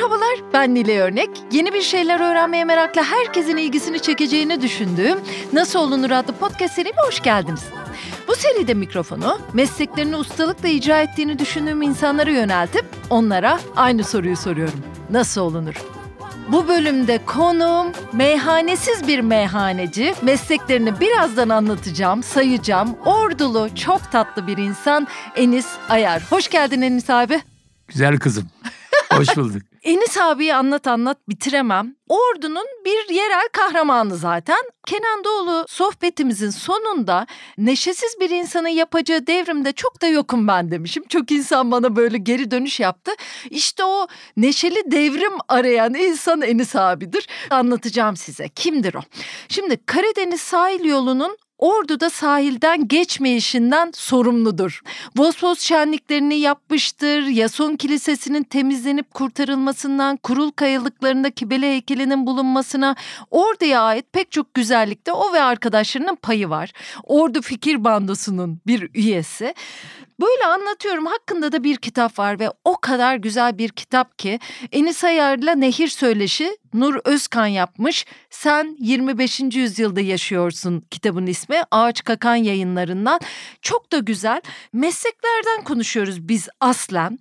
Merhabalar, ben Nile Örnek. Yeni bir şeyler öğrenmeye merakla herkesin ilgisini çekeceğini düşündüğüm Nasıl Olunur adlı podcast serime hoş geldiniz. Bu seride mikrofonu mesleklerini ustalıkla icra ettiğini düşündüğüm insanlara yöneltip onlara aynı soruyu soruyorum. Nasıl olunur? Bu bölümde konum meyhanesiz bir meyhaneci. Mesleklerini birazdan anlatacağım, sayacağım. Ordulu, çok tatlı bir insan Enis Ayar. Hoş geldin Enis abi. Güzel kızım. Hoş bulduk. Enis abiyi anlat anlat bitiremem. Ordu'nun bir yerel kahramanı zaten. Kenan Doğulu sohbetimizin sonunda neşesiz bir insanın yapacağı devrimde çok da yokum ben demişim. Çok insan bana böyle geri dönüş yaptı. İşte o neşeli devrim arayan insan Enis abidir. Anlatacağım size. Kimdir o? Şimdi Karadeniz sahil yolunun Ordu'da sahilden geçmeyişinden sorumludur. Vosvos şenliklerini yapmıştır, Yason Kilisesi'nin temizlenip kurtarılmasından, Kurul Kayalıklarında Kibele heykelinin bulunmasına, Ordu'ya ait pek çok güzellikte o ve arkadaşlarının payı var. Ordu Fikir Bandosu'nun bir üyesi. Böyle anlatıyorum hakkında da bir kitap var ve o kadar güzel bir kitap ki Enis Ayar'la Nehir Söyleşi Nur Özkan yapmış. Sen 25. yüzyılda yaşıyorsun kitabın ismi. Ağaç Kakan yayınlarından. Çok da güzel. Mesleklerden konuşuyoruz biz aslen.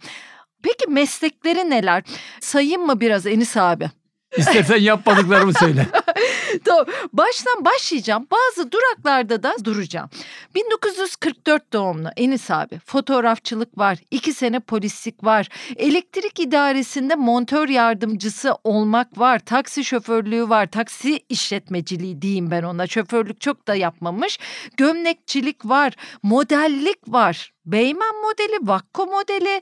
Peki meslekleri neler? Sayayım mı biraz Enis abi? İstersen yapmadıklarımı söyle. tamam. Baştan başlayacağım. Bazı duraklarda da duracağım. 1944 doğumlu Enis abi. Fotoğrafçılık var. iki sene polislik var. Elektrik idaresinde montör yardımcısı olmak var. Taksi şoförlüğü var. Taksi işletmeciliği diyeyim ben ona. Şoförlük çok da yapmamış. Gömlekçilik var. Modellik var. Beymen modeli, Vakko modeli.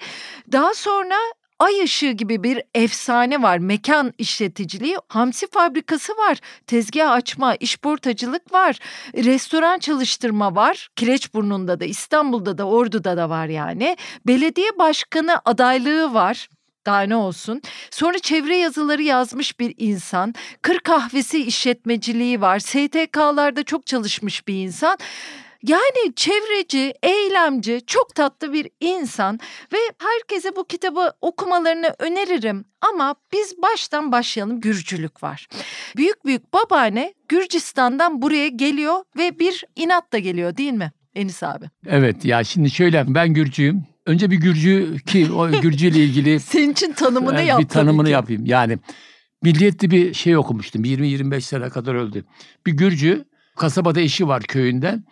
Daha sonra Ay ışığı gibi bir efsane var. Mekan işleticiliği, hamsi fabrikası var. Tezgah açma, işportacılık var. Restoran çalıştırma var. Kireçburnu'nda da, İstanbul'da da, Ordu'da da var yani. Belediye başkanı adaylığı var daha ne olsun. Sonra çevre yazıları yazmış bir insan. Kır kahvesi işletmeciliği var. STK'larda çok çalışmış bir insan. Yani çevreci, eylemci, çok tatlı bir insan ve herkese bu kitabı okumalarını öneririm. Ama biz baştan başlayalım Gürcülük var. Büyük büyük babaanne Gürcistan'dan buraya geliyor ve bir inat da geliyor değil mi Enis abi? Evet ya şimdi şöyle ben Gürcüyüm. Önce bir Gürcü ki o Gürcü ile ilgili senin için tanımını yap. Bir tanımını yapayım. Yani milliyetli bir şey okumuştum. 20-25 sene kadar öldü. Bir Gürcü kasabada eşi var köyünden.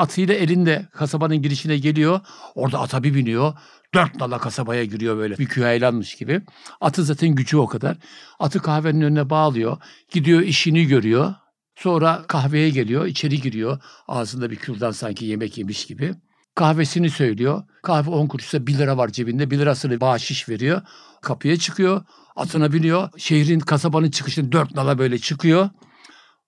Atıyla elinde kasabanın girişine geliyor. Orada ata bir biniyor. Dört nala kasabaya giriyor böyle. Bir küheylanmış gibi. Atın zaten gücü o kadar. Atı kahvenin önüne bağlıyor. Gidiyor işini görüyor. Sonra kahveye geliyor. içeri giriyor. Ağzında bir kürdan sanki yemek yemiş gibi. Kahvesini söylüyor. Kahve 10 kuruşsa 1 lira var cebinde. 1 lirasını bahşiş veriyor. Kapıya çıkıyor. Atına biniyor. Şehrin kasabanın çıkışını dört nala böyle çıkıyor.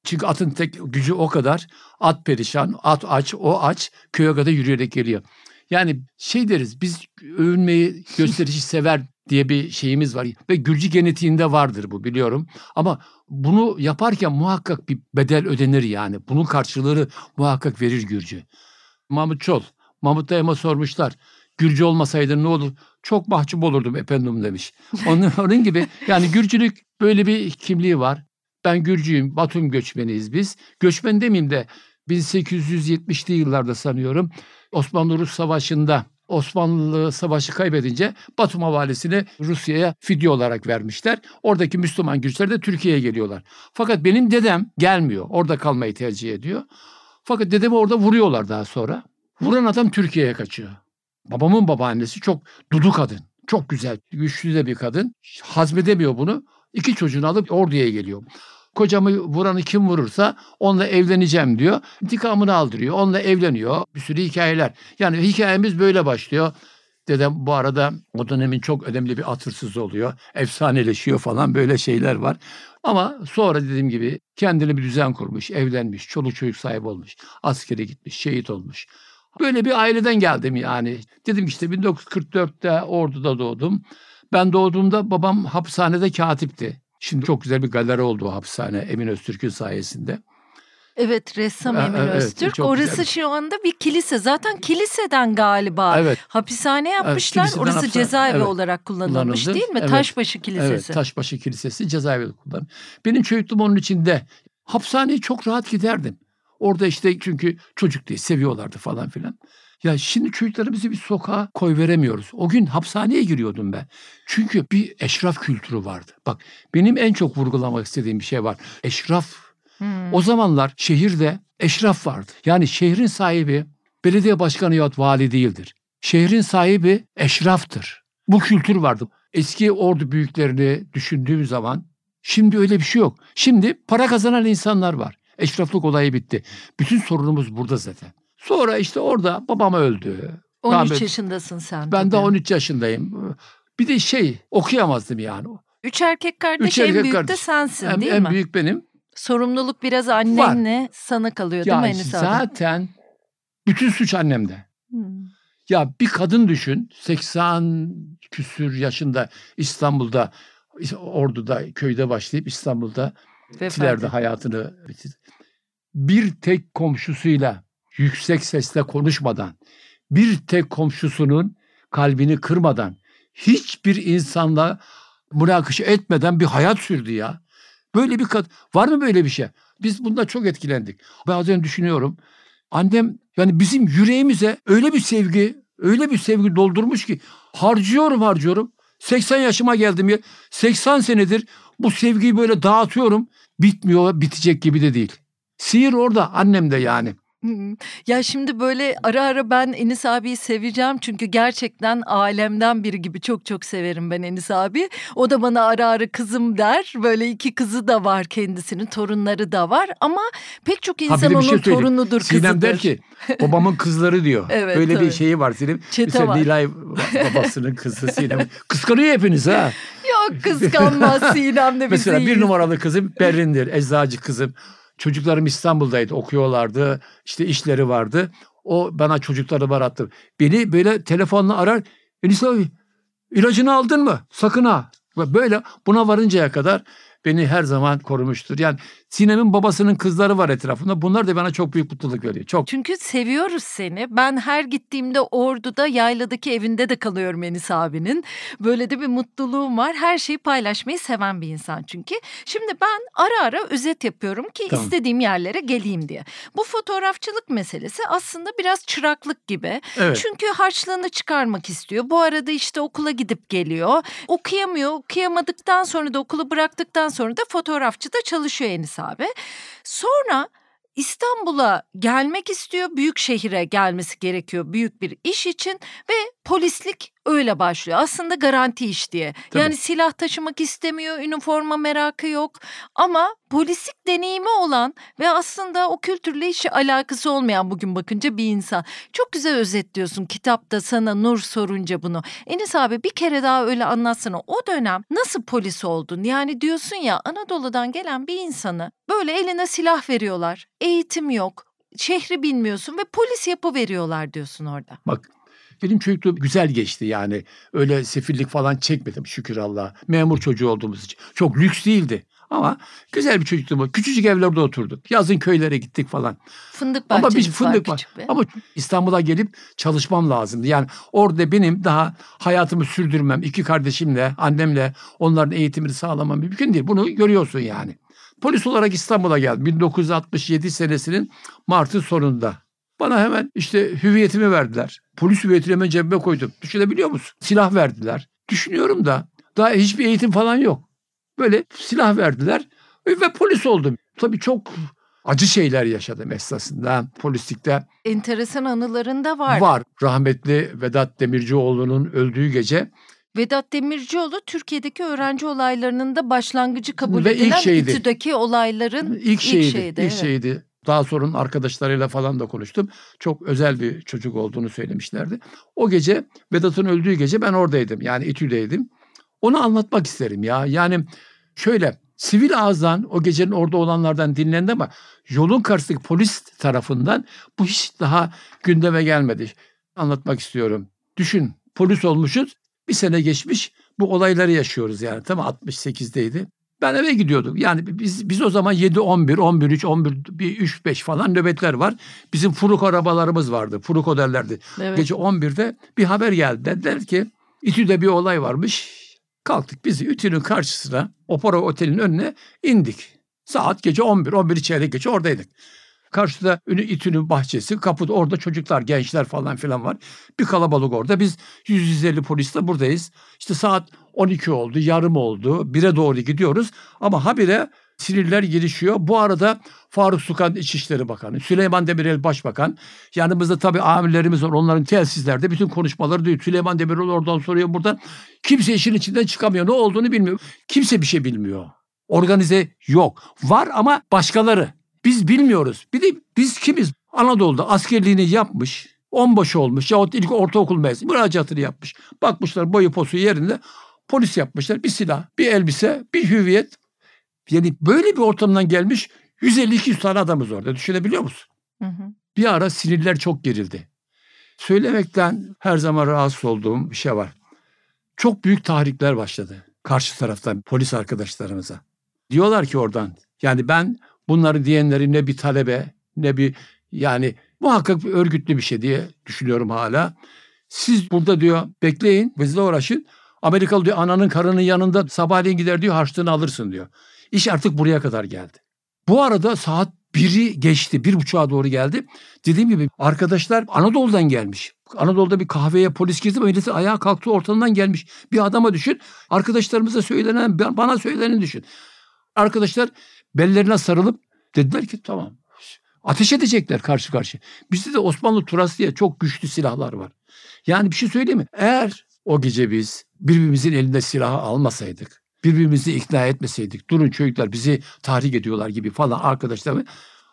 Çünkü atın tek gücü o kadar. At perişan, at aç, o aç. Köye kadar yürüyerek geliyor. Yani şey deriz biz övünmeyi, gösterişi sever diye bir şeyimiz var. Ve Gürcü genetiğinde vardır bu biliyorum. Ama bunu yaparken muhakkak bir bedel ödenir yani. Bunun karşılığını muhakkak verir Gürcü. Mahmut Çol, Mahmut Dayıma sormuşlar. Gürcü olmasaydın ne olur? Çok mahcup olurdum efendim demiş. Onun, onun gibi yani Gürcülük böyle bir kimliği var. Ben Gürcüyüm, Batum göçmeniyiz biz. Göçmen demeyeyim de 1870'li yıllarda sanıyorum Osmanlı-Rus Savaşı'nda Osmanlı Savaşı kaybedince Batum valisini Rusya'ya fidye olarak vermişler. Oradaki Müslüman güçler de Türkiye'ye geliyorlar. Fakat benim dedem gelmiyor. Orada kalmayı tercih ediyor. Fakat dedemi orada vuruyorlar daha sonra. Vuran adam Türkiye'ye kaçıyor. Babamın babaannesi çok dudu kadın. Çok güzel, güçlü de bir kadın. Hazmedemiyor bunu. İki çocuğunu alıp orduya geliyor. Kocamı vuranı kim vurursa onunla evleneceğim diyor. İntikamını aldırıyor. Onunla evleniyor. Bir sürü hikayeler. Yani hikayemiz böyle başlıyor. Dedem bu arada o dönemin çok önemli bir atırsız oluyor. Efsaneleşiyor falan böyle şeyler var. Ama sonra dediğim gibi kendine bir düzen kurmuş, evlenmiş, çoluk çocuk sahibi olmuş, askere gitmiş, şehit olmuş. Böyle bir aileden geldim yani. Dedim işte 1944'te orduda doğdum. Ben doğduğumda babam hapishanede katipti. Şimdi çok güzel bir galeri oldu o hapishane Emin Öztürk'ün sayesinde. Evet ressam Ha, Emir evet, Öztürk. Orası güzel. şu anda bir kilise. Zaten kiliseden galiba Evet. hapishane yapmışlar. kiliseden Orası hapishane, cezaevi evet. olarak kullanılmış değil mi? Evet. Taşbaşı Kilisesi. Evet, Taşbaşı Kilisesi cezaevi kullan. Benim çocukluğum onun içinde. Hapishaneye çok rahat giderdim. Orada işte çünkü çocuk diye seviyorlardı falan filan. Ya şimdi çocuklarımızı bir sokağa koy veremiyoruz. O gün hapishaneye giriyordum ben. Çünkü bir eşraf kültürü vardı. Bak benim en çok vurgulamak istediğim bir şey var. Eşraf. Hmm. O zamanlar şehirde eşraf vardı. Yani şehrin sahibi belediye başkanı yahut vali değildir. Şehrin sahibi eşraftır. Bu kültür vardı. Eski ordu büyüklerini düşündüğüm zaman şimdi öyle bir şey yok. Şimdi para kazanan insanlar var. Eşraflık olayı bitti. Bütün sorunumuz burada zaten. Sonra işte orada babam öldü. 13 Rahmet- yaşındasın sen. Ben de tabii. 13 yaşındayım. Bir de şey okuyamazdım yani. Üç erkek kardeş Üç en erkek büyük de kardeş. sensin En, değil en mi? büyük benim. Sorumluluk biraz annenle sana kalıyor değil Ya mi zaten bütün suç annemde. Hmm. Ya bir kadın düşün 80 küsür yaşında İstanbul'da Ordu'da köyde başlayıp İstanbul'da Tiler'de hayatını bitirdi. Bir tek komşusuyla yüksek sesle konuşmadan, bir tek komşusunun kalbini kırmadan, hiçbir insanla münakaşa etmeden bir hayat sürdü ya. Böyle bir kad var mı böyle bir şey? Biz bunda çok etkilendik. Bazen düşünüyorum. Annem yani bizim yüreğimize öyle bir sevgi, öyle bir sevgi doldurmuş ki harcıyorum harcıyorum. 80 yaşıma geldim ya. 80 senedir bu sevgiyi böyle dağıtıyorum. Bitmiyor, bitecek gibi de değil. Sihir orada annem de yani. Ya şimdi böyle ara ara ben Enis abiyi seveceğim çünkü gerçekten alemden biri gibi çok çok severim ben Enis abi. O da bana ara ara kızım der. Böyle iki kızı da var kendisinin, torunları da var ama pek çok Ha, insan de bir onun şey torunudur, kızıdır. Sinem der ki babamın kızları diyor. Evet, Öyle tabii. bir şeyi var Sinem. Çete Mesela var. Nilay babasının kızı Sinem. Kıskanıyor hepiniz ha. Yok kıskanmaz Sinem de bizi Mesela bir numaralı kızım Berrin'dir. Eczacı kızım. Çocuklarım İstanbul'daydı. Okuyorlardı. İşte işleri vardı. O bana çocukları barattı. Beni böyle telefonla arar. Enis abi ilacını aldın mı? Sakın ha. Böyle buna varıncaya kadar beni her zaman korumuştur. Yani Sinem'in babasının kızları var etrafında. Bunlar da bana çok büyük mutluluk veriyor. Çok. Çünkü seviyoruz seni. Ben her gittiğimde Ordu'da yayladaki evinde de kalıyorum Enis abinin. Böyle de bir mutluluğum var. Her şeyi paylaşmayı seven bir insan çünkü. Şimdi ben ara ara özet yapıyorum ki Tamam. istediğim yerlere geleyim diye. Bu fotoğrafçılık meselesi aslında biraz çıraklık gibi. Evet. Çünkü harçlığını çıkarmak istiyor. Bu arada işte okula gidip geliyor. Okuyamıyor. Okuyamadıktan sonra da okulu bıraktıktan sonra da fotoğrafçıda çalışıyor Enis abi. Sonra İstanbul'a gelmek istiyor. Büyük şehire gelmesi gerekiyor büyük bir iş için ve polislik öyle başlıyor. Aslında garanti iş diye. Tabii. Yani silah taşımak istemiyor, üniforma merakı yok. Ama polislik deneyimi olan ve aslında o kültürle hiç alakası olmayan bugün bakınca bir insan. Çok güzel özetliyorsun kitapta sana Nur sorunca bunu. Enis abi bir kere daha öyle anlatsana. O dönem nasıl polis oldun? Yani diyorsun ya Anadolu'dan gelen bir insanı böyle eline silah veriyorlar. Eğitim yok. Şehri bilmiyorsun ve polis yapı veriyorlar diyorsun orada. Bak benim çocukluğum güzel geçti yani. Öyle sefillik falan çekmedim şükür Allah'a. Memur çocuğu olduğumuz için. Çok lüks değildi. Ama güzel bir çocukluğum. Küçücük evlerde oturduk. Yazın köylere gittik falan. Fındık Ama bahçemiz bir fındık var küçük. Ama İstanbul'a gelip çalışmam lazımdı. Yani orada benim daha hayatımı sürdürmem, iki kardeşimle, annemle onların eğitimini sağlamam mümkün değil. Bunu görüyorsun yani. Polis olarak İstanbul'a geldim. 1967 senesinin Mart'ın sonunda. Bana hemen işte hüviyetimi verdiler. Polis hüviyetini hemen cebime koydum. Düşünebiliyor musun? Silah verdiler. Düşünüyorum da daha hiçbir eğitim falan yok. Böyle silah verdiler ve polis oldum. Tabii çok acı şeyler yaşadım esasında polislikte. Enteresan anılarında var. Var. Rahmetli Vedat Demircioğlu'nun öldüğü gece Vedat Demircioğlu Türkiye'deki öğrenci olaylarının da başlangıcı kabul Ve ilk edilen şeydi. İTÜ'deki olayların ilk şeydi. ilk şeydi, evet. şeydi. Daha sonra arkadaşlarıyla falan da konuştum. Çok özel bir çocuk olduğunu söylemişlerdi. O gece Vedat'ın öldüğü gece ben oradaydım. Yani İTÜ'deydim. Onu anlatmak isterim ya. Yani şöyle sivil ağızdan o gecenin orada olanlardan dinlendi ama yolun karşısındaki polis tarafından bu hiç daha gündeme gelmedi. Anlatmak istiyorum. Düşün polis olmuşuz bir sene geçmiş bu olayları yaşıyoruz yani. Tam 68'deydi. Ben eve gidiyordum. Yani biz biz o zaman 7 11 11 3 11 bir 3 5 falan nöbetler var. Bizim furuk arabalarımız vardı. Furuk derlerdi. Evet. Gece 11'de bir haber geldi. Dediler ki İTÜ'de bir olay varmış. Kalktık biz İTÜ'nün karşısına Opera Otel'in önüne indik. Saat gece 11, 11 çeyrek geçe oradaydık. Karşıda Ünü İTÜ'nün bahçesi, kapıda orada çocuklar, gençler falan filan var. Bir kalabalık orada. Biz 150 polisle buradayız. İşte saat 12 oldu, yarım oldu. 1'e doğru gidiyoruz. Ama habire sinirler gelişiyor. Bu arada Faruk Sukan İçişleri Bakanı, Süleyman Demirel Başbakan, yanımızda tabii amirlerimiz var. Onların telsizlerde bütün konuşmaları duyuyor. Süleyman Demirel oradan soruyor buradan. Kimse işin içinden çıkamıyor. Ne olduğunu bilmiyor. Kimse bir şey bilmiyor. Organize yok. Var ama başkaları. Biz bilmiyoruz. Bir de biz kimiz? Anadolu'da askerliğini yapmış, onbaşı olmuş yahut ilk ortaokul mezunu müracaatını yapmış. Bakmışlar boyu posu yerinde polis yapmışlar. Bir silah, bir elbise, bir hüviyet. Yani böyle bir ortamdan gelmiş 150-200 tane adamız orada. Düşünebiliyor musun? Hı hı. Bir ara sinirler çok gerildi. Söylemekten her zaman rahatsız olduğum bir şey var. Çok büyük tahrikler başladı karşı taraftan polis arkadaşlarımıza. Diyorlar ki oradan yani ben bunları diyenleri ne bir talebe ne bir yani muhakkak bir örgütlü bir şey diye düşünüyorum hala. Siz burada diyor bekleyin bizle uğraşın. Amerikalı diyor ananın karının yanında sabahleyin gider diyor harçlığını alırsın diyor. İş artık buraya kadar geldi. Bu arada saat biri geçti, bir buçuğa doğru geldi. Dediğim gibi arkadaşlar Anadolu'dan gelmiş. Anadolu'da bir kahveye polis girdi, milleti ayağa kalktı ortadan gelmiş. Bir adama düşün, arkadaşlarımıza söylenen, bana söyleneni düşün. Arkadaşlar bellerine sarılıp dediler ki tamam ateş edecekler karşı karşı. Bizde de Osmanlı Turası diye çok güçlü silahlar var. Yani bir şey söyleyeyim mi? Eğer o gece biz birbirimizin elinde silahı almasaydık, birbirimizi ikna etmeseydik, durun çocuklar bizi tahrik ediyorlar gibi falan arkadaşlar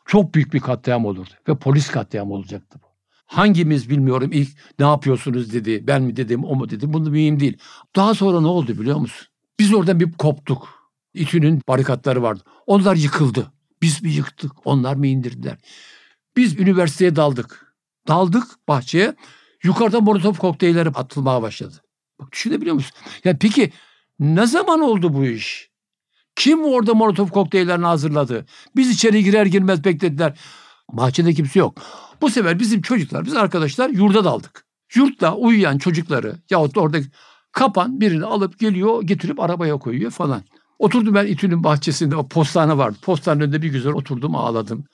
çok büyük bir katliam olurdu. Ve polis katliamı olacaktı bu. Hangimiz bilmiyorum ilk ne yapıyorsunuz dedi. Ben mi dedim o mu dedi. Bunu mühim değil. Daha sonra ne oldu biliyor musun? Biz oradan bir koptuk. İTÜ'nün barikatları vardı. Onlar yıkıldı. Biz mi yıktık? Onlar mı indirdiler? Biz üniversiteye daldık. Daldık bahçeye. Yukarıdan molotof kokteylleri atılmaya başladı. Bak düşünebiliyor musun? Yani peki ne zaman oldu bu iş? Kim orada molotof kokteyllerini hazırladı? Biz içeri girer girmez beklediler. Bahçede kimse yok. Bu sefer bizim çocuklar, biz arkadaşlar yurda daldık. Yurtta uyuyan çocukları yahut da orada kapan birini alıp geliyor getirip arabaya koyuyor falan. Oturdum ben İTÜ'nün bahçesinde o postane vardı. Postanenin önünde bir güzel oturdum ağladım.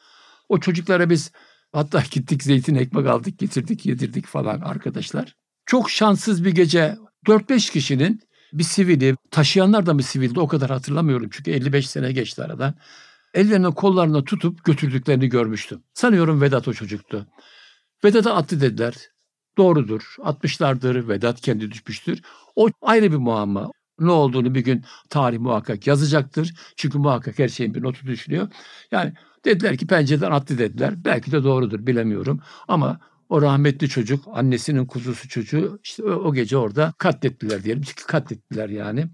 O çocuklara biz hatta gittik zeytin ekmek aldık getirdik yedirdik falan arkadaşlar. Çok şanssız bir gece 4-5 kişinin bir sivili, taşıyanlar da mı sivildi o kadar hatırlamıyorum çünkü 55 sene geçti aradan. Ellerine kollarına tutup götürdüklerini görmüştüm. Sanıyorum Vedat o çocuktu. Vedat'a attı dediler. Doğrudur. Atmışlardır. Vedat kendi düşmüştür. O ayrı bir muamma. Ne olduğunu bir gün tarih muhakkak yazacaktır. Çünkü muhakkak her şeyin bir notu düşünüyor. Yani dediler ki pencereden attı dediler. Belki de doğrudur bilemiyorum. Ama o rahmetli çocuk, annesinin kuzusu çocuğu işte o, o gece orada katlettiler diyelim. Çünkü katlettiler yani.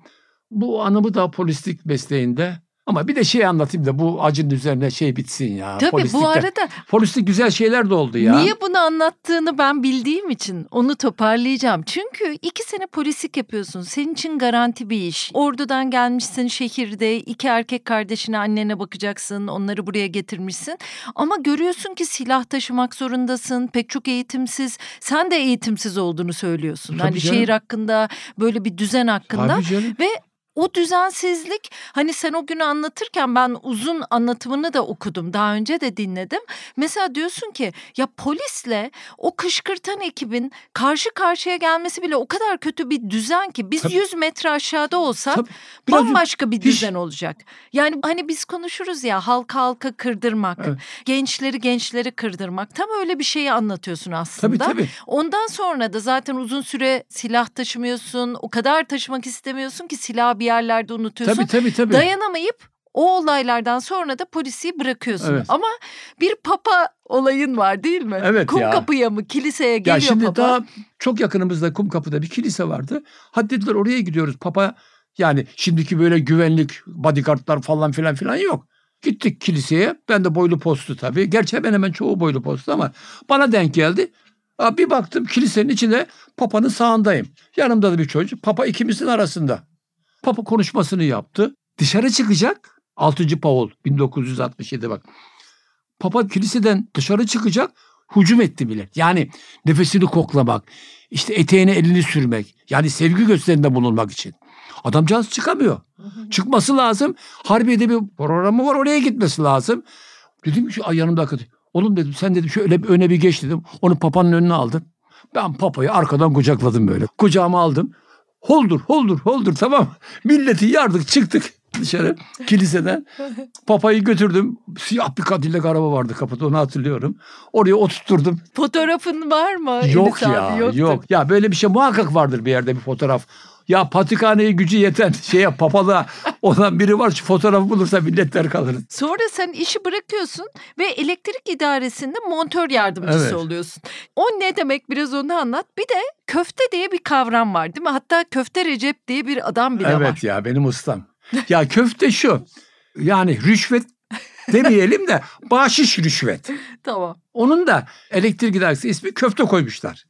Bu anımı da polislik mesleğinde ama bir de şey anlatayım da bu acının üzerine şey bitsin ya. Tabii Polislikte. bu arada Polislik güzel şeyler de oldu ya. niye bunu anlattığını ben bildiğim için onu toparlayacağım. Çünkü iki sene polislik yapıyorsun. Senin için garanti bir iş. Ordudan gelmişsin şehirde iki erkek kardeşine annene bakacaksın. Onları buraya getirmişsin. Ama görüyorsun ki silah taşımak zorundasın. Pek çok eğitimsiz. Sen de eğitimsiz olduğunu söylüyorsun. Tabii hani canım. şehir hakkında böyle bir düzen hakkında. Ve o düzensizlik hani sen o günü anlatırken ben uzun anlatımını da okudum. Daha önce de dinledim. Mesela diyorsun ki ya polisle o kışkırtan ekibin karşı karşıya gelmesi bile o kadar kötü bir düzen ki biz Tabii. 100 metre aşağıda olsak Tabii. Bambaşka bir hiç- düzen olacak. Yani hani biz konuşuruz ya halka halka kırdırmak, Evet. gençleri gençleri kırdırmak. Tam öyle bir şeyi anlatıyorsun aslında. Tabii tabii. Ondan sonra da zaten uzun süre silah taşımıyorsun. O kadar taşımak istemiyorsun ki silah bir yerlerde unutuyorsun. Tabii tabii tabii. Dayanamayıp o olaylardan sonra da polisi bırakıyorsun. Evet. Ama bir papa olayın var değil mi? Evet Kum ya. kapıya mı kiliseye geliyor Ya şimdi papa. daha çok yakınımızda Kumkapı'da bir kilise vardı. Hadi dediler oraya gidiyoruz. Papa yani şimdiki böyle güvenlik bodyguardlar falan filan filan yok. Gittik kiliseye. Ben de boylu postu tabii. Gerçi hemen hemen çoğu boylu postu ama bana denk geldi. Bir baktım kilisenin içinde Papa'nın sağındayım. Yanımda da bir çocuk. Papa ikimizin arasında. Papa konuşmasını yaptı. Dışarı çıkacak. 6. Paul 1967 bak. Papa kiliseden dışarı çıkacak. Hücum etti millet. Yani nefesini koklamak, işte eteğine elini sürmek. Yani sevgi gösterinde bulunmak için. Adamcağız çıkamıyor. Çıkması lazım. Harbiye'de bir programı var oraya gitmesi lazım. Dedim ki "Ay, yanımda arkadaş. Oğlum dedim sen dedim şöyle bir öne bir geç dedim. Onu papanın önüne aldım. Ben papayı arkadan kucakladım böyle. Kucağıma aldım. Holdur, holdur, holdur tamam. Milleti yardık çıktık dışarı kiliseden. Papayı götürdüm. Siyah bir Cadillac araba vardı kapıda onu hatırlıyorum. Oraya oturtturdum. Fotoğrafın var mı? Yok abi? ya Yoktur. yok. Ya böyle bir şey muhakkak vardır bir yerde bir fotoğraf. Ya patikhaneye gücü yeten şeye papalığa olan biri var şu fotoğrafı bulursa milletler kalır. Sonra sen işi bırakıyorsun ve elektrik idaresinde montör yardımcısı Evet. oluyorsun. O ne demek biraz onu anlat. Bir de köfte diye bir kavram var değil mi? Hatta köfte Recep diye bir adam bile evet var. ya benim ustam. Ya köfte şu. Yani rüşvet demeyelim de bahşiş rüşvet. Tamam. Onun da elektrik idaresi ismi köfte koymuşlar.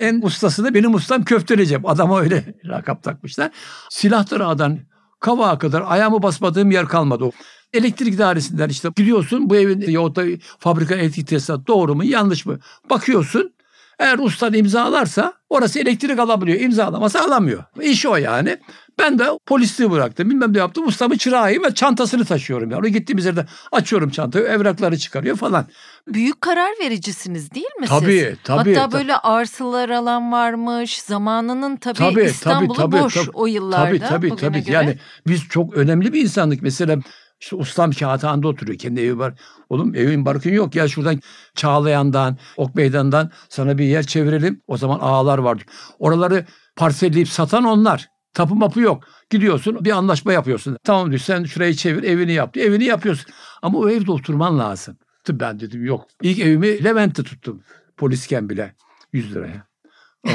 En ustası da benim ustam Köfte Recep. Adama öyle lakap takmışlar. Silahları ağdan kavağa kadar ayağımı basmadığım yer kalmadı. Elektrik idaresinden işte gidiyorsun bu evin yahut da fabrika elektrik tesisatı doğru mu yanlış mı? Bakıyorsun eğer ustan imzalarsa orası elektrik alabiliyor. İmzalamasa alamıyor. İş o yani. Ben de polisliği bıraktım. Bilmem ne yaptım. Ustamın çırağıyım ve çantasını taşıyorum. Yani. Gittiğimiz yerde açıyorum çantayı. Evrakları çıkarıyor falan. Büyük karar vericisiniz değil mi Tabii, siz? tabii, Hatta tabii. böyle arsalar alan varmış. Zamanının tabii, Tabii, İstanbul'u tabii, boş tabii. o yıllarda. Tabii tabii tabii. göre. Yani biz çok önemli bir insanlık. Mesela işte ustam Kağıthane'de oturuyor. Kendi evi var. Oğlum evin barkın yok. Gel şuradan Çağlayan'dan, Ok Meydan'dan sana bir yer çevirelim. O zaman ağalar vardı. Oraları parselleyip satan onlar. Tapu mapı yok. Gidiyorsun bir anlaşma yapıyorsun. Tamam diyor sen şurayı çevir evini yap. Evini yapıyorsun. Ama o evde oturman lazım. Ben dedim yok. İlk evimi Levent'te tuttum. Polisken bile 100 liraya.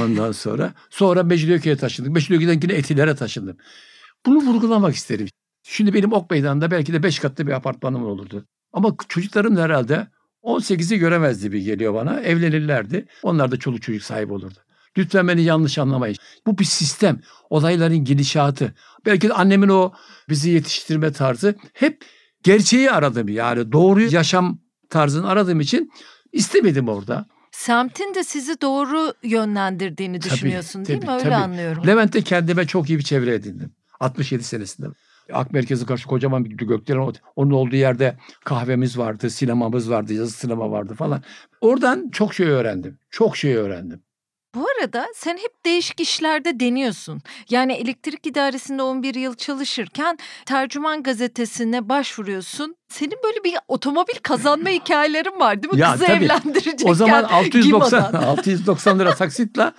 Ondan sonra sonra Mecidiyeköy'e taşındık. Mecidiyeköy'den yine Etiler'e taşındım. Bunu vurgulamak isterim. Şimdi benim Ok Meydanı'nda belki de 5 katlı bir apartmanım olurdu. Ama çocuklarım da herhalde 18'i göremezdi gibi geliyor bana. Evlenirlerdi. Onlar da çoluk çocuk sahibi olurdu. Lütfen beni yanlış anlamayın. Bu bir sistem. Olayların gidişatı. Belki de annemin o bizi yetiştirme tarzı hep gerçeği aradım. Yani doğru yaşam tarzını aradığım için istemedim orada. Semtin de sizi doğru yönlendirdiğini Tabii, düşünüyorsun değil tabii, mi? Öyle tabii. anlıyorum. Levent'te kendime çok iyi bir çevre edindim. 67 senesinde. Ak Merkezi karşı kocaman bir gökdelen. Onun olduğu yerde kahvemiz vardı, sinemamız vardı, yazı sinema vardı falan. Oradan çok şey öğrendim. Çok şey öğrendim. Bu arada sen hep değişik işlerde deniyorsun. Yani elektrik idaresinde 11 yıl çalışırken Tercüman gazetesine başvuruyorsun. Senin böyle bir otomobil kazanma hikayelerin var değil mi? Ya Kızı tabii. evlendirecekken. O zaman 690 Gima'dan. 690 lira taksitle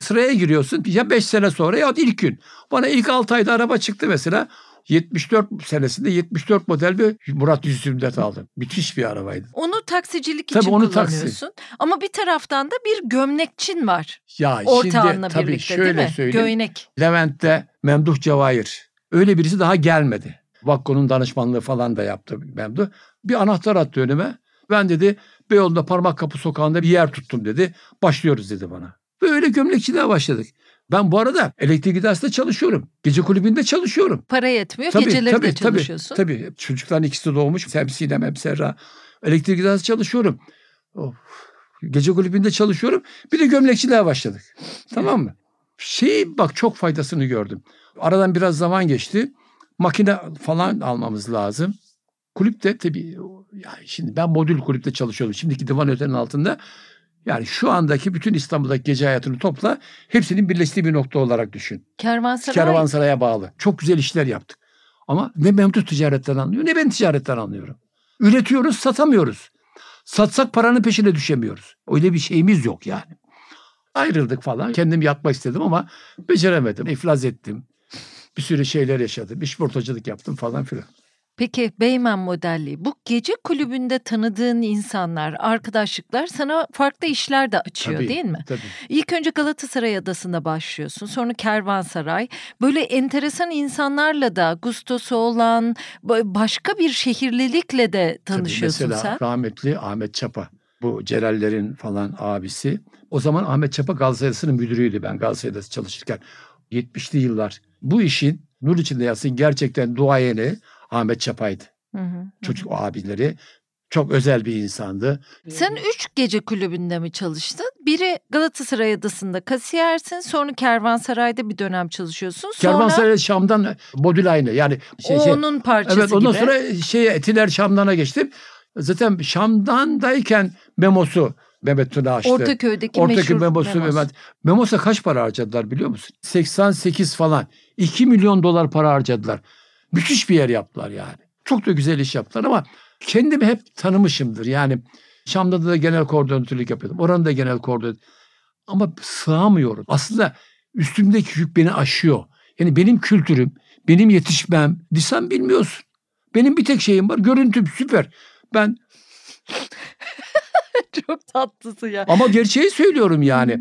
sıraya giriyorsun. Ya 5 sene sonra ya ilk gün. Bana ilk 6 ayda araba çıktı mesela. 74 senesinde 74 model bir Murat 124 aldım. Müthiş bir arabaydı. Onu taksicilik Tabii için onu taksi. kullanıyorsun. Ama bir taraftan da bir gömlekçin var. Ya Ortağınla şimdi tabii birlikte şöyle değil mi? söyleyeyim. Göynek. Levent'te Memduh Cevahir. Öyle birisi daha gelmedi. Vakko'nun danışmanlığı falan da yaptı Memduh. Bir anahtar attı önüme. Ben dedi Beyoğlu'nda Parmak Kapı Sokağı'nda bir yer tuttum dedi. Başlıyoruz dedi bana. Böyle gömlekçiliğe başladık. Ben bu arada elektrik idaresinde çalışıyorum. Gece kulübünde çalışıyorum. Para yetmiyor. Geceleri de çalışıyorsun. Tabii, tabii. Çocukların ikisi doğmuş. Hem Sinem hem Serra. Elektrik idaresinde çalışıyorum. Of. Gece kulübünde çalışıyorum. Bir de gömlekçiliğe başladık. Tamam mı? Şey bak çok faydasını gördüm. Aradan biraz zaman geçti. Makine falan almamız lazım. Kulüpte tabii yani şimdi ben modül kulüpte çalışıyorum. Şimdiki divan ötenin altında. Yani şu andaki bütün İstanbul'daki gece hayatını topla. Hepsinin birleştiği bir nokta olarak düşün. Kervansaray. Kervansaray'a bağlı. Çok güzel işler yaptık. Ama ne Memduh ticaretten anlıyor ne ben ticaretten anlıyorum. Üretiyoruz satamıyoruz. Satsak paranın peşine düşemiyoruz. Öyle bir şeyimiz yok yani. Ayrıldık falan. Kendim yatmak istedim ama beceremedim. İflas ettim. Bir sürü şeyler yaşadım. İşportacılık yaptım falan filan. Peki Beymen modelliği. Bu gece kulübünde tanıdığın insanlar, arkadaşlıklar sana farklı işler de açıyor Tabii, değil mi? Tabii. İlk önce Galatasaray Adası'nda başlıyorsun. Sonra Kervansaray. Böyle enteresan insanlarla da gustosu olan ba- başka bir şehirlilikle de tanışıyorsun Tabii mesela sen. rahmetli Ahmet Çapa. Bu Celallerin falan abisi. O zaman Ahmet Çapa Galatasaray'ın müdürüydü ben Galatasaray'da çalışırken. 70'li yıllar. Bu işin Nur içinde yatsın gerçekten duayeni Ahmet Çapay'dı. Hı hı, hı. Çocuk abileri. Çok özel bir insandı. Sen üç gece kulübünde mi çalıştın? Biri Galatasaray Adası'nda kasiyersin. Sonra Kervansaray'da bir dönem çalışıyorsun. Sonra Kervansaray Şam'dan Bodülayne yani şey, o şey, onun parçası Evet ondan gibi. sonra şey Etiler Şam'dan'a geçtim. Zaten Şam'dandayken Memos'u Mehmet Tuna açtı. Ortaköy'deki Ortaki meşhur Memos'u Memos. Mehmet. Memos'a kaç para harcadılar biliyor musun? 88 falan. 2 milyon dolar para harcadılar. Müthiş bir yer yaptılar yani. Çok da güzel iş yaptılar ama kendimi hep tanımışımdır. Yani Şam'da da genel koordinatörlük yapıyordum. Oranın da genel koordinatör. Ama sığamıyorum. Aslında üstümdeki yük beni aşıyor. Yani benim kültürüm, benim yetişmem, lisan bilmiyorsun. Benim bir tek şeyim var. Görüntüm süper. Ben Çok tatlısın ya. ama gerçeği söylüyorum yani.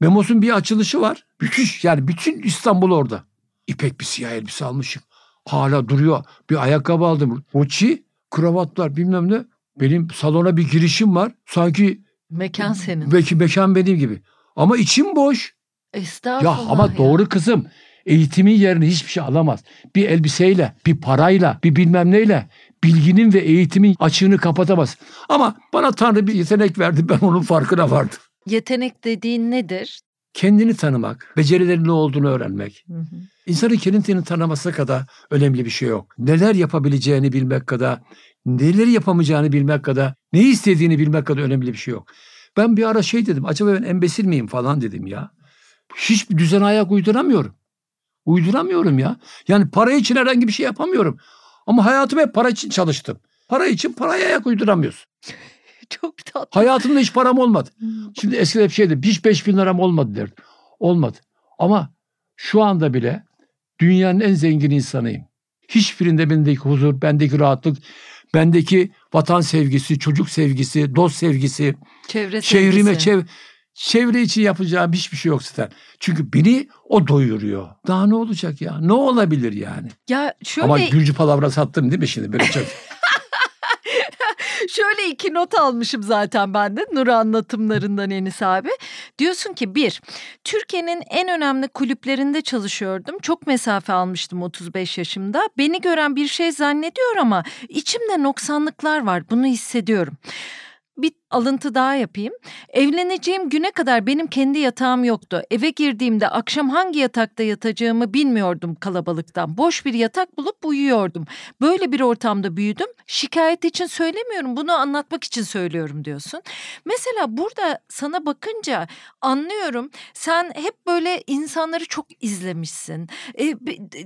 Memos'un bir açılışı var. Müthiş yani bütün İstanbul orada. İpek bir siyah elbise almışım. Hala duruyor. Bir ayakkabı aldım. Gucci, kravatlar bilmem ne. Benim salona bir girişim var. Sanki Mekan senin. belki mekan benim gibi. Ama içim boş. Estağfurullah Ya ama doğru kızım. Eğitimin yerini hiçbir şey alamaz. Bir elbiseyle, bir parayla, bir bilmem neyle bilginin ve eğitimin açığını kapatamaz. Ama bana Tanrı bir yetenek verdi. Ben onun farkına vardım. Yetenek dediğin nedir? Kendini tanımak, becerilerin ne olduğunu öğrenmek. Hı hı. İnsanın kendini tanıması kadar önemli bir şey yok. Neler yapabileceğini bilmek kadar, neleri yapamayacağını bilmek kadar, ne istediğini bilmek kadar önemli bir şey yok. Ben bir ara şey dedim, acaba ben embesil miyim falan dedim ya. Hiçbir düzen ayak uyduramıyorum. Uyduramıyorum ya. Yani para için herhangi bir şey yapamıyorum. Ama hayatım hep para için çalıştım. Para için paraya ayak uyduramıyorsun. Çok tatlı. Hayatımda hiç param olmadı. Hı. Şimdi eskiden hep şeydi, hiç 5 bin liram olmadı derdim. Olmadı. Ama şu anda bile dünyanın en zengin insanıyım. Hiçbirinde bendeki huzur, bendeki rahatlık, bendeki vatan sevgisi, çocuk sevgisi, dost sevgisi, Çevre çevrime, çev çevre için yapacağım hiçbir şey yok zaten. Çünkü beni o doyuruyor. Daha ne olacak ya? Ne olabilir yani? Ya şöyle Ama Gülcü palavra sattım değil mi şimdi? Böyle çok. Şöyle iki not almışım zaten ben de Nur anlatımlarından Enis abi. Diyorsun ki bir, Türkiye'nin en önemli kulüplerinde çalışıyordum. Çok mesafe almıştım 35 yaşımda. Beni gören bir şey zannediyor ama içimde noksanlıklar var. Bunu hissediyorum. Bir alıntı daha yapayım. Evleneceğim güne kadar benim kendi yatağım yoktu. Eve girdiğimde akşam hangi yatakta yatacağımı bilmiyordum kalabalıktan. Boş bir yatak bulup uyuyordum. Böyle bir ortamda büyüdüm. Şikayet için söylemiyorum. Bunu anlatmak için söylüyorum diyorsun. Mesela burada sana bakınca anlıyorum. Sen hep böyle insanları çok izlemişsin. E,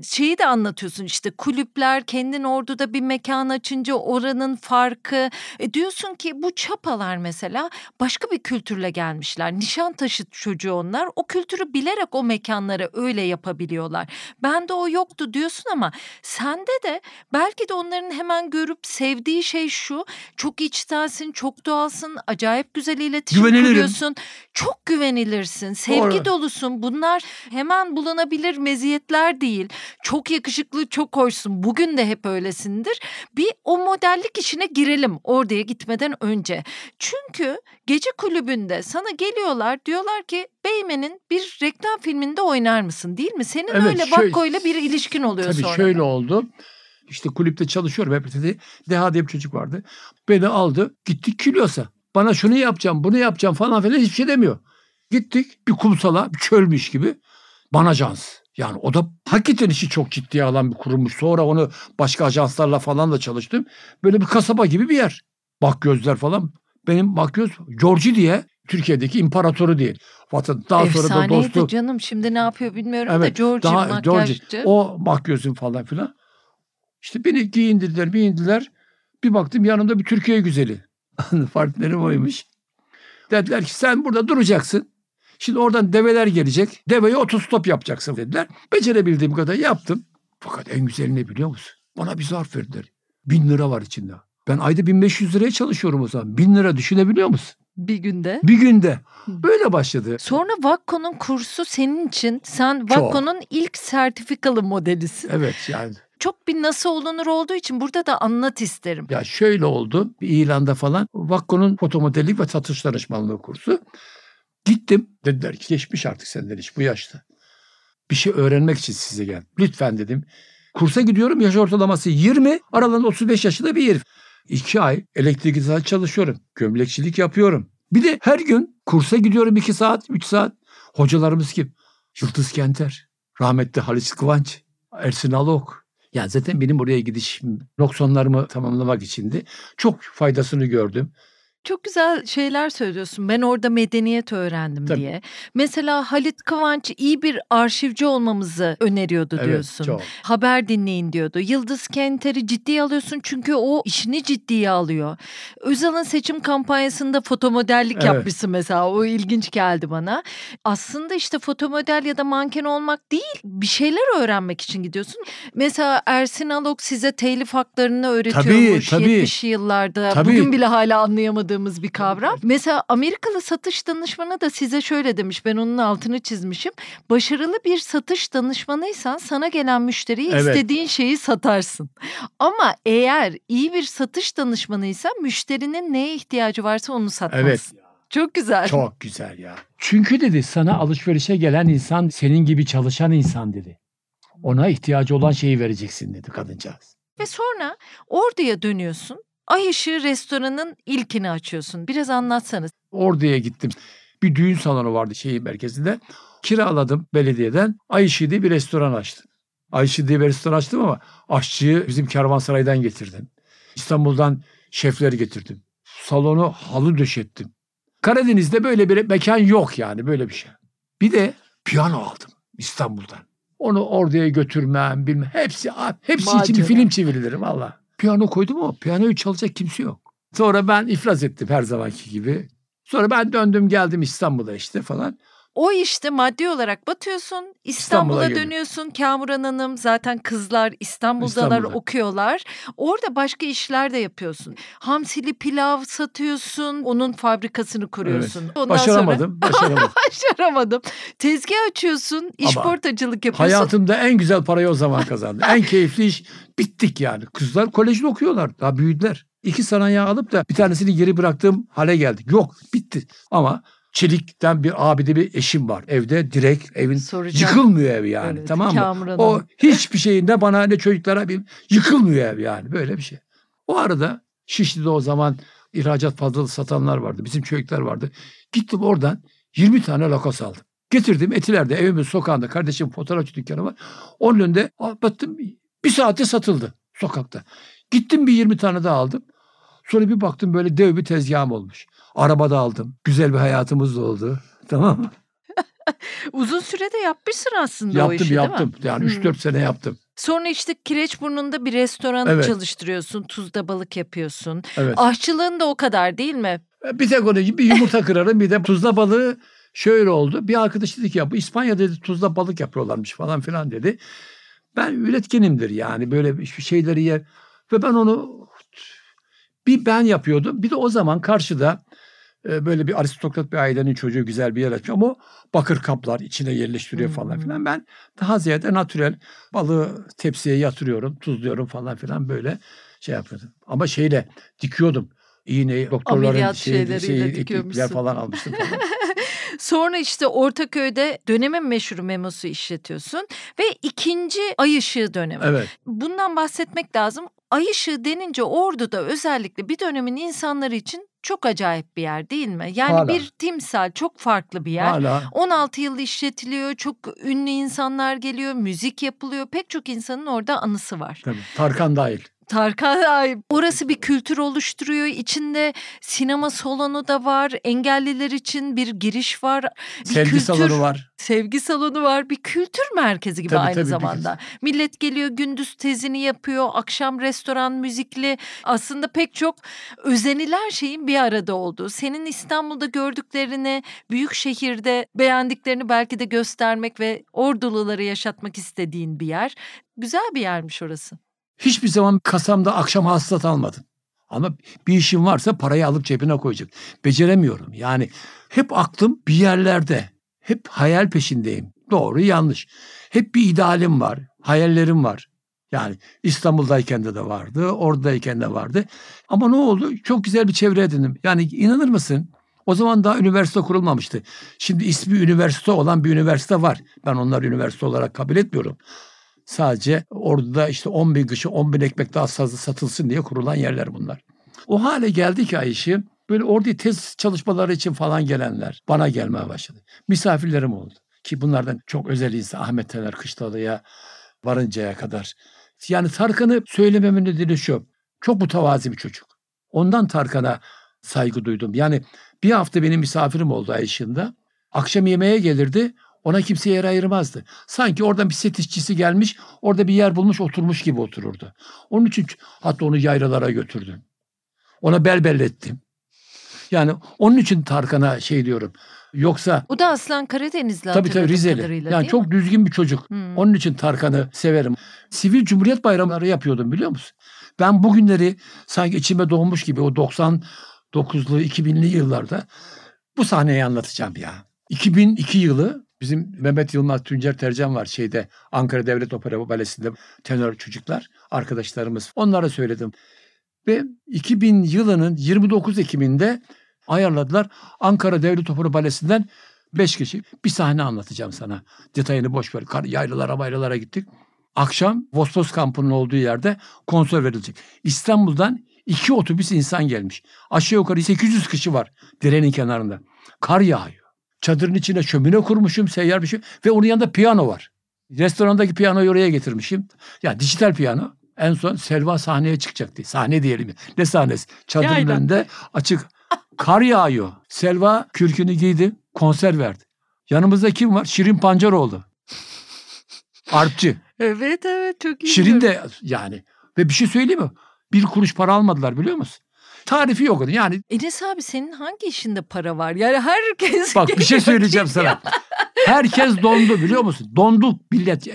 şeyi de anlatıyorsun işte kulüpler kendin orduda bir mekan açınca oranın farkı. E, diyorsun ki bu çapalar mesela başka bir kültürle gelmişler. Nişantaşı çocuğu onlar. O kültürü bilerek o mekanları öyle yapabiliyorlar. Bende o yoktu diyorsun ama sende de belki de onların hemen görüp sevdiği şey şu. Çok içtensin, çok doğalsın, acayip güzel iletişim Güvenilirim. kuruyorsun. Çok güvenilirsin, sevgi Doğru. dolusun. Bunlar hemen bulunabilir meziyetler değil. Çok yakışıklı, çok hoşsun. Bugün de hep öylesindir. Bir o modellik işine girelim oraya gitmeden önce. Çünkü gece kulübünde sana geliyorlar diyorlar ki Beymen'in bir reklam filminde oynar mısın değil mi? Senin Evet, öyle şöyle- Vakko'yla bir ilişkin oluyor Tabii sonra. şöyle oldu. İşte kulüpte çalışıyorum hep dedi. Deha diye bir çocuk vardı. Beni aldı. Gittik Kilyos'a. Bana şunu yapacağım, bunu yapacağım falan filan hiçbir şey demiyor. Gittik bir kumsala, bir çölmüş gibi. Bana ajans. Yani o da hakikaten işi çok ciddiye alan bir kurummuş. Sonra onu başka ajanslarla falan da çalıştım. Böyle bir kasaba gibi bir yer. Bak gözler falan. Benim bak göz Georgi diye Türkiye'deki imparatoru diye. Vatan daha sonra da Efsaneydi dostu. canım şimdi ne yapıyor bilmiyorum da Evet, George daha makyajcı. George, o falan filan. İşte beni giyindirdiler, giyindiler. Bir baktım yanımda bir Türkiye güzeli. Partilerim oymuş. Dediler ki sen burada duracaksın. Şimdi oradan develer gelecek. Deveye otostop yapacaksın dediler. Becerebildiğim kadar yaptım. Fakat en güzeli ne biliyor musun? Bana bir zarf verdiler. Bin lira var içinde. Ben ayda 1500 liraya çalışıyorum o zaman. Bin lira düşünebiliyor musun? bir günde. Bir günde. Böyle başladı. Sonra Vakko'nun kursu senin için sen. Vakko'nun ilk sertifikalı modelisin. Evet yani. Çok bir nasıl olunur olduğu için burada da anlat isterim. Ya şöyle oldu. Bir ilanda falan Vakko'nun fotomodellik ve satış danışmanlığı kursu. Gittim. Dediler ki geçmiş artık senden iş bu yaşta. Bir şey öğrenmek için size geldim. Lütfen dedim. Kursa gidiyorum yaş ortalaması 20. Aralarında 35 yaşında bir herif. İki ay elektrik saat çalışıyorum. Gömlekçilik yapıyorum. Bir de her gün kursa gidiyorum 2 saat, 3 saat. Hocalarımız kim? Yıldız Kenter, rahmetli Halis Kıvanç, Ersin Alok. Yani zaten benim buraya gidişim noksanlarımı tamamlamak içindi. Çok faydasını gördüm. Çok güzel şeyler söylüyorsun. Ben orada medeniyet öğrendim Tabii. diye. Mesela Halit Kıvanç iyi bir arşivci olmamızı öneriyordu diyorsun. çok. Haber dinleyin diyordu. Yıldız Kenter'i ciddiye alıyorsun çünkü o işini ciddiye alıyor. Özal'ın seçim kampanyasında fotomodellik Evet. yapmışsın mesela. O ilginç geldi bana. Aslında işte fotomodel ya da manken olmak değil bir şeyler öğrenmek için gidiyorsun. Mesela Ersin Alok size telif haklarını öğretiyormuş tabii. 70'li yıllarda. Tabii. Bugün bile hala anlayamadığımız bir kavram. Mesela Amerikalı satış danışmanı da size şöyle demiş. Ben onun altını çizmişim. Başarılı bir satış danışmanıysan sana gelen müşteriye Evet. istediğin şeyi satarsın. Ama eğer iyi bir satış danışmanıysan müşterinin neye ihtiyacı varsa onu satmalısın. Evet. Çok güzel. Çok güzel ya. Çünkü dedi sana alışverişe gelen insan senin gibi çalışan insan dedi. Ona ihtiyacı olan şeyi vereceksin dedi kadıncağız. Ve sonra Ordu'ya dönüyorsun. Ay Işığı restoranın ilkini açıyorsun. Biraz anlatsanız. Ordu'ya gittim. Bir düğün salonu vardı şehir merkezinde. Kiraladım belediyeden. Ayşe diye bir restoran açtım. Ayşe diye bir restoran açtım ama aşçıyı bizim kervansaraydan getirdim. İstanbul'dan şefleri getirdim. Salonu halı döşettim. Karadeniz'de böyle bir mekan yok yani böyle bir şey. Bir de piyano aldım İstanbul'dan. Onu orduya götürmem bilmem. Hepsi hepsi için bir Macera. film çevirilir valla. Piyano koydum ama piyanoyu çalacak kimse yok. Sonra ben iflas ettim her zamanki gibi. Sonra ben döndüm geldim İstanbul'a işte falan. O işte maddi olarak batıyorsun. İstanbul'a İstanbul'a dönüyorsun. Kamuran Hanım zaten kızlar İstanbul'dalar İstanbul'da. okuyorlar. Orada başka işler de yapıyorsun. Hamsili pilav satıyorsun. Onun fabrikasını kuruyorsun. Ondan sonra Başaramadım. Başaramadım. başaramadım. Tezgah açıyorsun. İşportacılık yapıyorsun. Hayatımda en güzel parayı o zaman kazandım. en keyifli iş. Bittik yani. Kızlar kolejde okuyorlar. Daha büyüdüler. İki sanayi alıp da bir tanesini geri bıraktığım hale geldik. Yok bitti. Ama Çelik'ten bir abide bir eşim var. Evde direkt evin Soracağım. yıkılmıyor ev yani. Evet, tamam mı? Kamuran O hiçbir şeyin ne bana ne çocuklara bir yıkılmıyor ev yani. Böyle bir şey. O arada Şişli'de o zaman ihracat fazlalı satanlar vardı. Bizim çocuklar vardı. Gittim oradan 20 tane lakas aldım. Getirdim Etiler'de evimin sokağında kardeşim fotoğrafçı dükkanı var. Onun önünde a, baktım bir saate satıldı sokakta. Gittim bir 20 tane daha aldım. Sonra bir baktım böyle dev bir tezgahım olmuş. Arabada aldım. Güzel bir hayatımız da oldu. Tamam mı? Uzun sürede yapmışsın aslında o Yaptım işi değil mi? yaptım. Yani Hmm. 3-4 sene yaptım. Sonra işte Kireçburnu'nda bir restoran Evet. çalıştırıyorsun. Tuzda balık yapıyorsun. Evet. Aşçılığın da o kadar değil mi? Bir tek onu bir yumurta kırarım bir de tuzla balığı şöyle oldu. Bir arkadaş dedi ki ya bu İspanya dedi tuzla balık yapıyorlarmış falan filan dedi. Ben üretkenimdir yani böyle bir şeyleri yer. Ve ben onu bir ben yapıyordum. Bir de o zaman karşıda e, böyle bir aristokrat bir ailenin çocuğu güzel bir yer açmış ama o bakır kaplar içine yerleştiriyor falan Hmm. filan. Ben daha ziyade natürel balığı tepsiye yatırıyorum, tuzluyorum falan filan böyle şey yapıyordum. Ama şeyle dikiyordum. İğneyi doktorların Ameliyat şey, şeyleriyle şey, dikiyormuşsun. falan almıştım falan. Sonra işte Ortaköy'de dönemin meşhur memosu işletiyorsun ve ikinci ay ışığı dönemi. evet. Bundan bahsetmek lazım. Ay ışığı denince Ordu'da özellikle bir dönemin insanları için çok acayip bir yer değil mi? Yani Hala. bir timsal çok farklı bir yer. Hala 16 yıl işletiliyor, çok ünlü insanlar geliyor, müzik yapılıyor. Pek çok insanın orada anısı var. tabii, Tarkan dahil. Tarkan ay, orası bir kültür oluşturuyor. İçinde sinema salonu da var. Engelliler için bir giriş var. Bir Sevgi kültür, salonu var. Sevgi salonu var. Bir kültür merkezi gibi Tabii, aynı tabii, zamanda. Millet geliyor gündüz tezini yapıyor. Akşam restoran müzikli. Aslında pek çok özenilen şeyin bir arada olduğu. Senin İstanbul'da gördüklerini büyük şehirde beğendiklerini belki de göstermek ve orduluları yaşatmak istediğin bir yer. Güzel bir yermiş orası. Hiçbir zaman kasamda akşam hasılat almadım. Ama bir işim varsa parayı alıp cebine koyacak. Beceremiyorum. Yani hep aklım bir yerlerde. Hep hayal peşindeyim. Doğru yanlış. Hep bir idealim var. Hayallerim var. Yani İstanbul'dayken de de vardı. Oradayken de vardı. Ama ne oldu? Çok güzel bir çevre edindim. Yani inanır mısın? O zaman daha üniversite kurulmamıştı. Şimdi ismi üniversite olan bir üniversite var. Ben onları üniversite olarak kabul etmiyorum. Sadece orada işte 10 bin kişi 10 bin ekmek daha fazla satılsın diye kurulan yerler bunlar. O hale geldi ki Ayşe böyle orada tez çalışmaları için falan gelenler bana gelmeye başladı. Misafirlerim oldu. Ki bunlardan çok özel insan Ahmet Tener Kışlalı'ya varıncaya kadar. Yani Tarkan'ı söylememin nedeni şu. Çok mütevazi bir çocuk. Ondan Tarkan'a saygı duydum. Yani bir hafta benim misafirim oldu Ayşin'de. Akşam yemeğe gelirdi. Ona kimse yer ayırmazdı. Sanki oradan bir set işçisi gelmiş, orada bir yer bulmuş, oturmuş gibi otururdu. Onun için hatta onu yaylalara götürdüm. Ona bel bellettim. Yani onun için Tarkan'a şey diyorum. Yoksa O da aslan Karadenizli tabii tabii Rizeli. kadarıyla Yani çok mi? düzgün bir çocuk. Hmm. Onun için Tarkan'ı severim. Sivil Cumhuriyet Bayramları yapıyordum biliyor musun? Ben bugünleri sanki içime doğmuş gibi o 99'lu 2000'li yıllarda bu sahneyi anlatacağım ya. 2002 yılı bizim Mehmet Yılmaz Tuncer Tercan var şeyde Ankara Devlet Opera Balesi'nde tenör çocuklar arkadaşlarımız. Onlara söyledim. Ve 2000 yılının 29 Ekim'inde ayarladılar. Ankara Devlet Opera Balesi'nden 5 kişi. Bir sahne anlatacağım sana. Detayını boş ver. Kar- Yaylalara baylalara gittik. Akşam Vosvos kampının olduğu yerde konser verilecek. İstanbul'dan iki otobüs insan gelmiş. Aşağı yukarı 800 kişi var derenin kenarında. Kar yağıyor. Çadırın içine şömine kurmuşum seyyar bir şey. Ve onun yanında piyano var. Restorandaki piyanoyu oraya getirmişim. Ya dijital piyano. En son Selva sahneye çıkacaktı. Sahne diyelim. Ne sahnesi? Çadırın Yayla. önünde açık. Kar yağıyor. Selva kürkünü giydi. Konser verdi. Yanımızda kim var? Şirin Pancaroğlu. Arpçı. Evet evet çok iyi. Şirin de yani. Ve bir şey söyleyeyim mi? Bir kuruş para almadılar biliyor musun? Tarifi yok onun. Yani Enes abi senin hangi işinde para var? Yani herkes... bak bir şey söyleyeceğim sana. Herkes dondu biliyor musun? Dondu millet.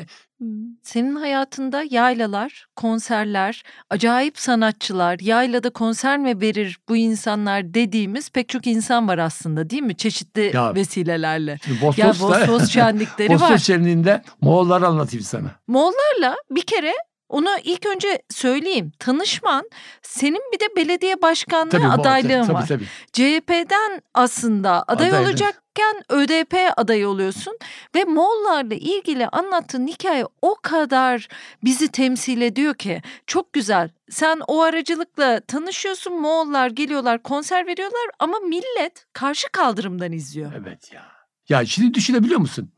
Senin hayatında yaylalar, konserler, acayip sanatçılar, yaylada konser mi verir bu insanlar dediğimiz pek çok insan var aslında değil mi? Çeşitli Ya, vesilelerle. Şimdi Ya Vosvos şenlikleri var. şenliğinde Moğolları anlatayım sana. Moğollarla bir kere onu ilk önce söyleyeyim. Tanışman senin bir de belediye başkanlığı Tabii, adaylığın tabii, var. Tabii. CHP'den aslında aday Adaylık. olacakken ÖDP adayı oluyorsun ve Moğollarla ilgili anlattığın hikaye o kadar bizi temsil ediyor ki çok güzel. Sen o aracılıkla tanışıyorsun Moğollar geliyorlar konser veriyorlar ama millet karşı kaldırımdan izliyor. Evet ya. Ya şimdi düşünebiliyor musun?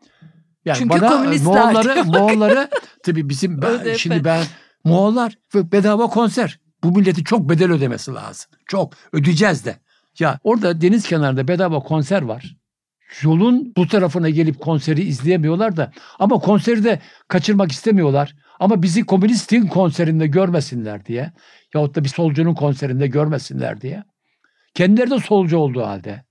Yani Çünkü bana komünistler Moğolları. Moğolları tabii bizim ben, şimdi ben Moğollar ve bedava konser. Bu milleti çok bedel ödemesi lazım. Çok ödeyeceğiz de. Ya orada deniz kenarında bedava konser var. Yolun bu tarafına gelip konseri izleyemiyorlar da ama konseri de kaçırmak istemiyorlar. Ama bizi komünistin konserinde görmesinler diye yahut da bir solcunun konserinde görmesinler diye. Kendileri de solcu olduğu halde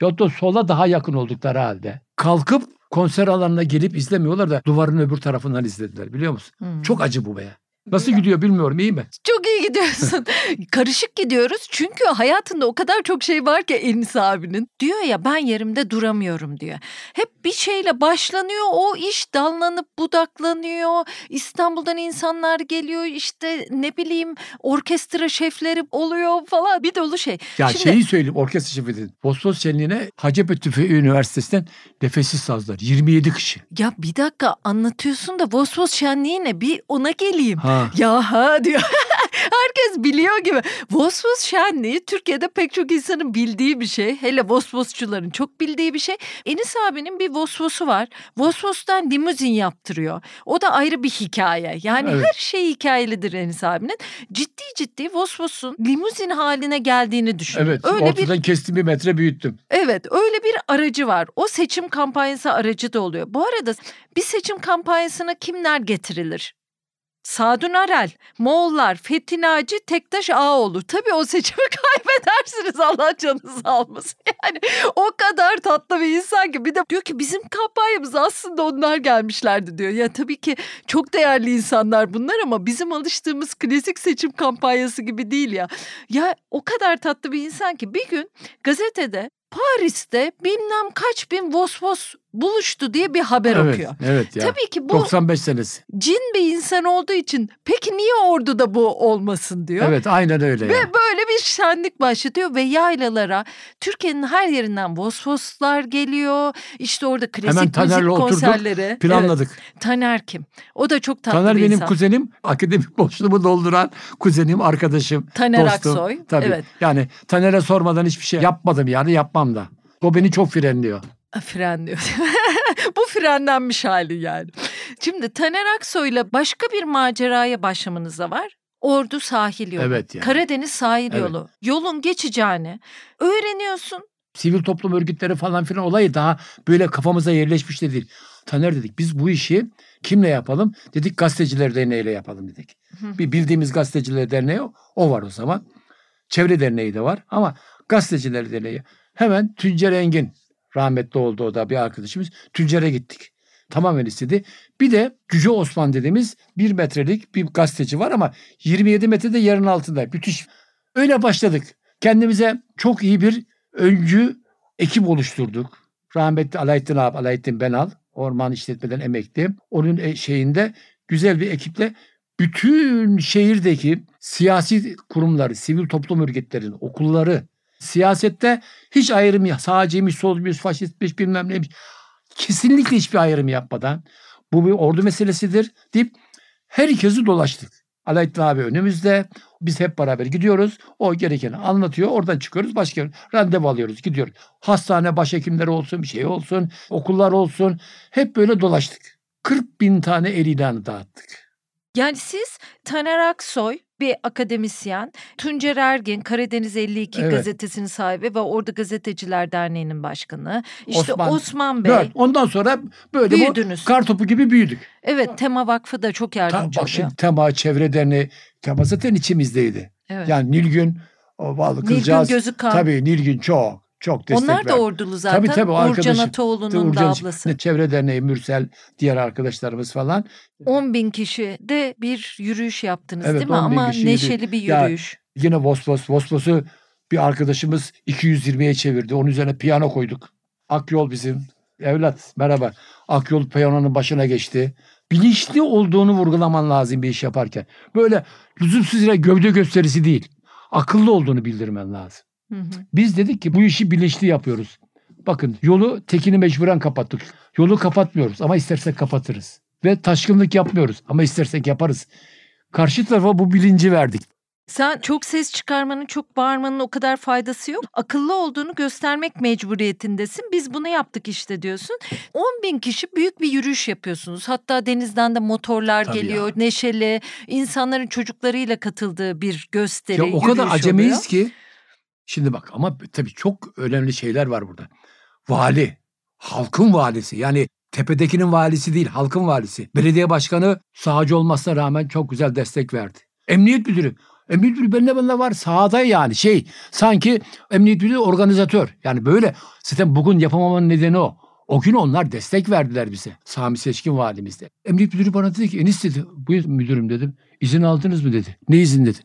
yahut da sola daha yakın oldukları halde kalkıp konser alanına gelip izlemiyorlar da duvarın öbür tarafından izlediler biliyor musun? Hmm. Çok acı bu be. Nasıl gidiyor bilmiyorum iyi mi? Çok iyi gidiyorsun. Karışık gidiyoruz çünkü hayatında o kadar çok şey var ki Enis abinin. Diyor ya ben yerimde duramıyorum diyor. Hep bir şeyle başlanıyor o iş dallanıp budaklanıyor. İstanbul'dan insanlar geliyor işte ne bileyim orkestra şefleri oluyor falan bir dolu şey. Ya Şimdi- şeyi söyleyeyim orkestra şefi dedim. Bosphorus Şenliği'ne Hacettepe Tüfeği Üniversitesi'nden nefessiz sazlar 27 kişi. Ya bir dakika anlatıyorsun da Vosvos şenliği ne bir ona geleyim. Ha. Ya ha diyor. Herkes biliyor gibi. Vosvos şenliği Türkiye'de pek çok insanın bildiği bir şey. Hele Vosvosçuların çok bildiği bir şey. Enis abinin bir Vosvos'u var. Vosvos'tan limuzin yaptırıyor. O da ayrı bir hikaye. Yani Evet. her şey hikayelidir Enis abinin. Ciddi ciddi Vosvos'un limuzin haline geldiğini düşün. Evet Öyle bir ortadan kestim bir metre büyüttüm. Evet öyle bir aracı var. O seçim kampanyası aracı da oluyor. Bu arada bir seçim kampanyasına kimler getirilir? Sadun Arel, Moğollar, Fethi Naci, Tektaş Ağoğlu. Tabii o seçimi kaybedersiniz Allah canınızı almasın. Yani o kadar tatlı bir insan ki. Bir de diyor ki bizim kampanyamız aslında onlar gelmişlerdi diyor. Ya tabii ki çok değerli insanlar bunlar ama bizim alıştığımız klasik seçim kampanyası gibi değil ya. Ya o kadar tatlı bir insan ki bir gün gazetede Paris'te bilmem kaç bin Vosvos buluştu diye bir haber evet, okuyor. Evet ya. Tabii ki bu 95 senesi. cin bir insan olduğu için peki niye orduda bu olmasın diyor. Evet aynen öyle. Ve ya. böyle bir şenlik başlatıyor ve yaylalara Türkiye'nin her yerinden Vosvoslar geliyor. İşte orada klasik Hemen müzik oturduk, konserleri. Planladık. Evet, Taner kim? O da çok tatlı Taner bir benim insan. kuzenim, akademik boşluğumu dolduran kuzenim, arkadaşım, Taner dostum. Aksoy. Tabii. Evet. Yani Taner'e sormadan hiçbir şey yapmadım yani yapmam da. O beni çok frenliyor. Fren diyor. Bu frenlenmiş hali yani. Şimdi Taner Aksoy'la başka bir maceraya başlamanız da var. Ordu sahil yolu. Evet yani. Karadeniz sahil Evet. yolu. Yolun geçeceğini öğreniyorsun. Sivil toplum örgütleri falan filan olayı daha böyle kafamıza yerleşmiş de değil. Taner dedik biz bu işi kimle yapalım? Dedik gazeteciler derneğiyle yapalım dedik. Hı. Bir bildiğimiz gazeteciler derneği o, var o zaman. Çevre derneği de var ama gazeteciler derneği. Hemen Tüncer Engin rahmetli oldu o da bir arkadaşımız. Tüncer'e gittik. Tamamen istedi. Bir de Cüce Osman dediğimiz bir metrelik bir gazeteci var ama 27 metrede yerin altında. Müthiş. Öyle başladık. Kendimize çok iyi bir öncü ekip oluşturduk. Rahmetli Alayettin abi, Alayettin Benal, orman işletmeden emekli. Onun e- şeyinde güzel bir ekiple bütün şehirdeki siyasi kurumları, sivil toplum örgütlerinin, okulları, siyasette hiç ayrım ya sağcıymış, solcuymuş, faşistmiş bilmem neymiş. Kesinlikle hiçbir ayrım yapmadan bu bir ordu meselesidir deyip herkesi dolaştık. Alayettin abi önümüzde. Biz hep beraber gidiyoruz. O gerekeni anlatıyor. Oradan çıkıyoruz. Başka randevu alıyoruz. Gidiyoruz. Hastane başhekimleri olsun, bir şey olsun, okullar olsun. Hep böyle dolaştık. 40 bin tane el ilanı dağıttık. Yani siz Taner Aksoy bir akademisyen, Tuncer Ergin Karadeniz 52 Evet. gazetesinin sahibi ve orada Gazeteciler Derneği'nin başkanı. İşte Osman- Osman, Bey. Böyle. Ondan sonra böyle Büyüdünüz. bu kar topu gibi büyüdük. Evet Tema Vakfı da çok Ta, yardımcı bak oluyor. şimdi Tema Çevre Derneği, Tema zaten içimizdeydi. Evet. Yani Nilgün, o bağlı Nilgün kızcağız. Gözükan. Tabii Nilgün çok, çok destek Onlar da verdi. ordulu zaten. Tabii, tabii, o Uğurcan arkadaşım. Ataoğlu'nun da Urcan- ablası. Çevre Derneği, Mürsel, diğer arkadaşlarımız falan. 10 bin kişi de bir yürüyüş yaptınız Evet, değil mi? 10 bin Ama neşeli bir Ya, yürüyüş. Yine Vosvos, Vosvos'u bir arkadaşımız 220'ye çevirdi. Onun üzerine piyano koyduk. Akyol bizim. Evlat merhaba. Akyol piyanonun başına geçti. Bilinçli olduğunu vurgulaman lazım bir iş yaparken. Böyle lüzumsuz yere gövde gösterisi değil. Akıllı olduğunu bildirmen lazım. Hı hı. Biz dedik ki bu işi bilinçli yapıyoruz. Bakın yolu tekini mecburen kapattık. Yolu kapatmıyoruz ama istersek kapatırız. Ve taşkınlık yapmıyoruz ama istersek yaparız. Karşı tarafa bu bilinci verdik. Sen çok ses çıkarmanın, çok bağırmanın o kadar faydası yok. Akıllı olduğunu göstermek mecburiyetindesin. Biz bunu yaptık işte diyorsun. 10 bin kişi büyük bir yürüyüş yapıyorsunuz. Hatta denizden de motorlar Tabii geliyor. ya. Neşeli, insanların çocuklarıyla katıldığı bir gösteri, Ya o kadar acemiyiz oluyor. ki. Şimdi bak ama tabii çok önemli şeyler var burada. Vali, halkın valisi yani tepedekinin valisi değil halkın valisi. Belediye başkanı sağcı olmasına rağmen çok güzel destek verdi. Emniyet müdürü. Emniyet müdürü benimle benimle var sahada yani şey sanki emniyet müdürü organizatör. Yani böyle zaten bugün yapamamanın nedeni o. O gün onlar destek verdiler bize. Sami Seçkin valimiz de. Emniyet müdürü bana dedi ki Enis dedi. Buyur müdürüm dedim. İzin aldınız mı dedi. Ne izin dedim.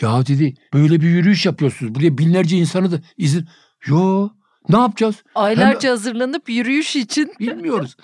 Ya dedi böyle bir yürüyüş yapıyorsunuz. Buraya binlerce insanı da izin. Yo ne yapacağız? Aylarca hazırlanıp yürüyüş için. Bilmiyoruz.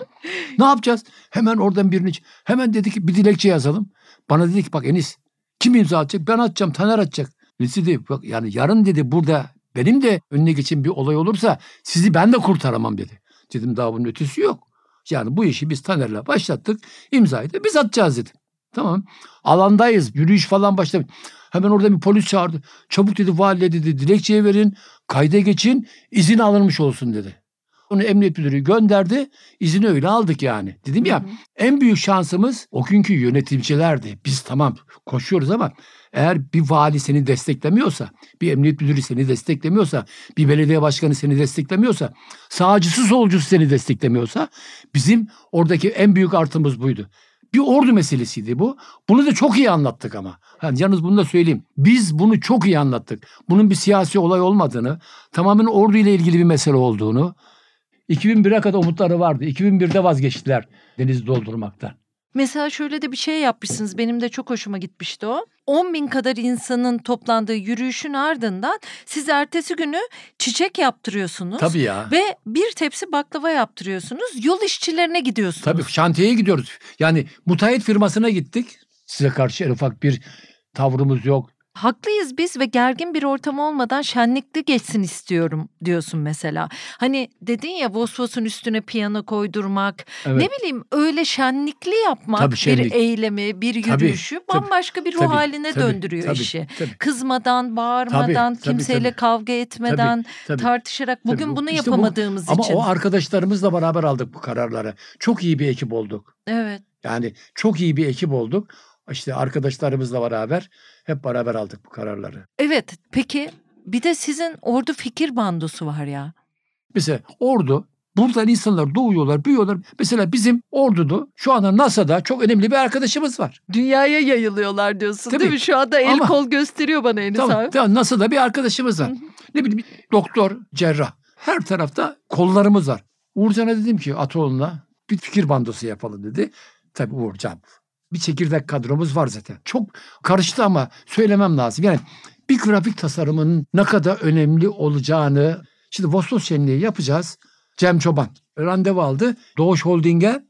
ne yapacağız? Hemen oradan birini hemen dedi ki bir dilekçe yazalım. Bana dedi ki bak Enis kim imza atacak? Ben atacağım. Taner atacak. Enis dedi bak yani yarın dedi burada benim de önüne geçen bir olay olursa sizi ben de kurtaramam dedi. Dedim daha bunun ötesi yok. Yani bu işi biz Taner'le başlattık. İmzayı da biz atacağız dedim. Tamam. Alandayız. Yürüyüş falan başladı. Hemen orada bir polis çağırdı. Çabuk dedi valiye dedi dilekçeye verin. Kayda geçin. izin alınmış olsun dedi. Onu emniyet müdürü gönderdi. İzini öyle aldık yani. Dedim ya Hı hı. en büyük şansımız o günkü yönetimcilerdi. Biz tamam koşuyoruz ama eğer bir vali seni desteklemiyorsa, bir emniyet müdürü seni desteklemiyorsa, bir belediye başkanı seni desteklemiyorsa, sağcısı solcusu seni desteklemiyorsa bizim oradaki en büyük artımız buydu. Bir ordu meselesiydi bu. Bunu da çok iyi anlattık ama. Yani yalnız bunu da söyleyeyim. Biz bunu çok iyi anlattık. Bunun bir siyasi olay olmadığını, tamamen ordu ile ilgili bir mesele olduğunu. 2001'e kadar umutları vardı. 2001'de vazgeçtiler denizi doldurmaktan. Mesela şöyle de bir şey yapmışsınız. Benim de çok hoşuma gitmişti o. 10 bin kadar insanın toplandığı yürüyüşün ardından siz ertesi günü çiçek yaptırıyorsunuz. Tabii ya. Ve bir tepsi baklava yaptırıyorsunuz. Yol işçilerine gidiyorsunuz. Tabii şantiyeye gidiyoruz. Yani müteahhit firmasına gittik. Size karşı en ufak bir tavrımız yok. Haklıyız biz ve gergin bir ortam olmadan şenlikli geçsin istiyorum diyorsun mesela. Hani dedin ya Vosvos'un üstüne piyano koydurmak, Evet. ne bileyim öyle şenlikli yapmak Tabii, şenlik. bir eylemi, bir Tabii, yürüyüşü tabii, bambaşka bir ruh tabii, haline tabii, döndürüyor tabii, işi. tabii. Kızmadan, bağırmadan, Tabii, tabii, kimseyle tabii. kavga etmeden, Tabii. tartışarak bugün Tabii. bunu İşte bu- yapamadığımız Ama için. o arkadaşlarımızla beraber aldık bu kararları. Çok iyi bir ekip olduk. Evet. Yani çok iyi bir ekip olduk. İşte arkadaşlarımızla beraber hep beraber aldık bu kararları. Evet. Peki bir de sizin ordu fikir bandosu var ya. Mesela ordu buradan insanlar doğuyorlar, büyüyorlar. Mesela bizim orduda şu anda NASA'da çok önemli bir arkadaşımız var. Dünyaya yayılıyorlar diyorsun Tabii. değil mi? Şu anda el Ama- kol gösteriyor bana Enis Tamam, abi. tamam NASA'da bir arkadaşımız var. Ne bileyim doktor, cerrah. Her tarafta kollarımız var. Uğurcan'a dedim ki Atoğlu'na bir fikir bandosu yapalım dedi. Tabii Uğurcan. Bir çekirdek kadromuz var zaten. Çok karıştı ama söylemem lazım. Yani bir grafik tasarımının ne kadar önemli olacağını şimdi Vostos Şenliği yapacağız. Cem Çoban randevu aldı. Doğuş Holding'e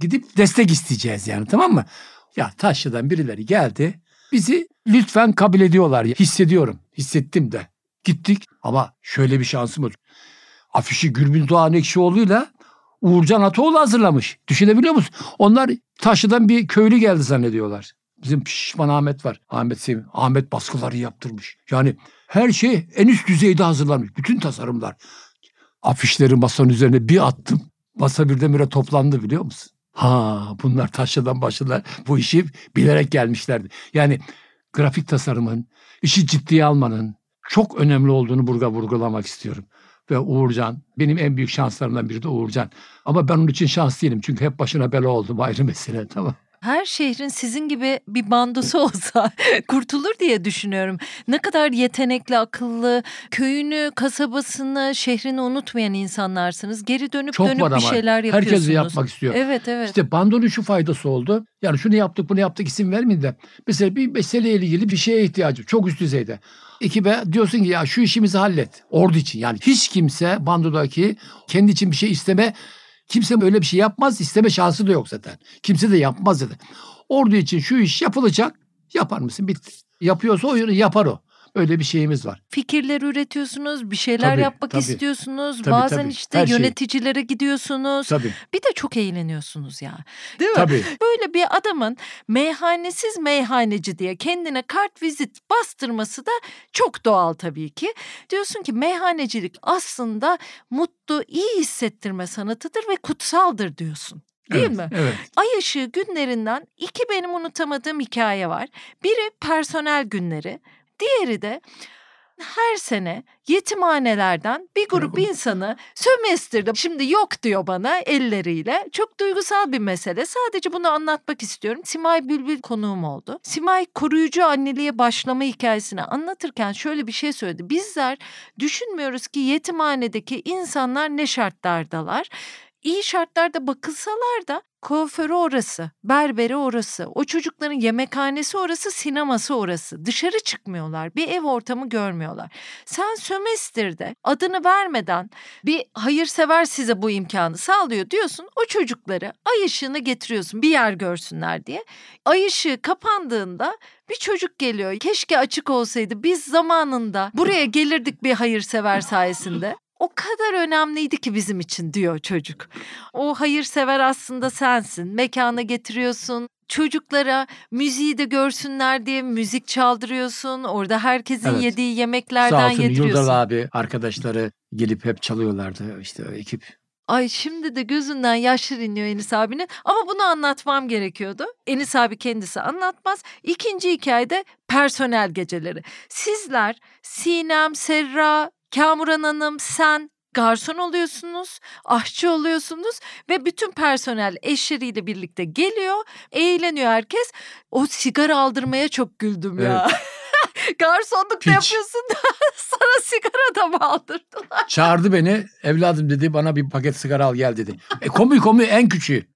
gidip destek isteyeceğiz yani tamam mı? Ya Taşlı'dan birileri geldi. Bizi lütfen kabul ediyorlar. Hissediyorum. Hissettim de. Gittik ama şöyle bir şansımız. Afişi Gürbüz Doğan Ekşioğlu'yla Uğurcan Atoğlu hazırlamış. Düşünebiliyor musun? Onlar Taşlı'dan bir köylü geldi zannediyorlar. Bizim Şişman Ahmet var. Ahmet Sevim. Ahmet baskıları yaptırmış. Yani her şey en üst düzeyde hazırlanmış. Bütün tasarımlar. Afişleri masanın üzerine bir attım. Masa birdenbire toplandı biliyor musun? Ha bunlar Taşlı'dan başladılar. Bu işi bilerek gelmişlerdi. Yani grafik tasarımın, işi ciddiye almanın çok önemli olduğunu burada vurgulamak istiyorum. Ve Uğurcan, benim en büyük şanslarımdan biri de Uğurcan. Ama ben onun için şans değilim çünkü hep başına bela oldum ayrı mesele tamam. Her şehrin sizin gibi bir bandosu olsa kurtulur diye düşünüyorum. Ne kadar yetenekli, akıllı, köyünü, kasabasını, şehrini unutmayan insanlarsınız. Geri dönüp Çok dönüp var bir ama. şeyler yapıyorsunuz. Herkes yapmak istiyor. Evet evet. İşte bandonun şu faydası oldu. Yani şunu yaptık bunu yaptık isim vermeyin de. Mesela bir meseleyle ilgili bir şeye ihtiyacım. Çok üst düzeyde. Ekibe diyorsun ki ya şu işimizi hallet. Ordu için yani hiç kimse bandodaki kendi için bir şey isteme kimse böyle bir şey yapmaz. isteme şansı da yok zaten. Kimse de yapmaz zaten. Ordu için şu iş yapılacak. Yapar mısın? Bitti. Yapıyorsa oyunu yapar o. Öyle bir şeyimiz var. Fikirler üretiyorsunuz, bir şeyler Tabii, yapmak tabii. istiyorsunuz. Tabii, Bazen tabii. işte Her şey. yöneticilere gidiyorsunuz. Tabii. Bir de çok eğleniyorsunuz ya. Değil mi? Tabii. Böyle bir adamın meyhanesiz meyhaneci diye kendine kart vizit bastırması da çok doğal tabii ki. Diyorsun ki meyhanecilik aslında mutlu, iyi hissettirme sanatıdır ve kutsaldır diyorsun. Değil evet, mi? Evet. Ay ışığı günlerinden iki benim unutamadığım hikaye var. Biri personel günleri, diğeri de her sene yetimhanelerden bir grup insanı sömestrde şimdi yok diyor bana elleriyle. Çok duygusal bir mesele. Sadece bunu anlatmak istiyorum. Simay Bülbül konuğum oldu. Simay koruyucu anneliğe başlama hikayesini anlatırken şöyle bir şey söyledi. Bizler düşünmüyoruz ki yetimhanedeki insanlar ne şartlardalar. İyi şartlarda bakılsalar da kuaförü orası, berberi orası, o çocukların yemekhanesi orası, sineması orası. Dışarı çıkmıyorlar, bir ev ortamı görmüyorlar. Sen sömestrde adını vermeden bir hayırsever size bu imkanı sağlıyor diyorsun. O çocukları ay ışığına getiriyorsun bir yer görsünler diye. Ay ışığı kapandığında bir çocuk geliyor. Keşke açık olsaydı biz zamanında buraya gelirdik bir hayırsever sayesinde. O kadar önemliydi ki bizim için diyor çocuk. O hayırsever aslında sensin. Mekana getiriyorsun. Çocuklara müziği de görsünler diye müzik çaldırıyorsun. Orada herkesin Evet. yediği Sağ yemeklerden olsun yediriyorsun. Yurdal abi arkadaşları gelip hep çalıyorlardı işte ekip. Ay şimdi de gözünden yaşlar iniyor Enis abinin ama bunu anlatmam gerekiyordu. Enis abi kendisi anlatmaz. İkinci hikayede personel geceleri. Sizler Sinem, Serra, Kamuran Hanım, sen garson oluyorsunuz, aşçı oluyorsunuz ve bütün personel eşleriyle birlikte geliyor, eğleniyor herkes. O sigara aldırmaya çok güldüm ya. Garsonluk da yapıyorsun da sana sigara da mı aldırdılar? Çağırdı beni evladım dedi bana bir paket sigara al gel dedi. E komi komi en küçüğü.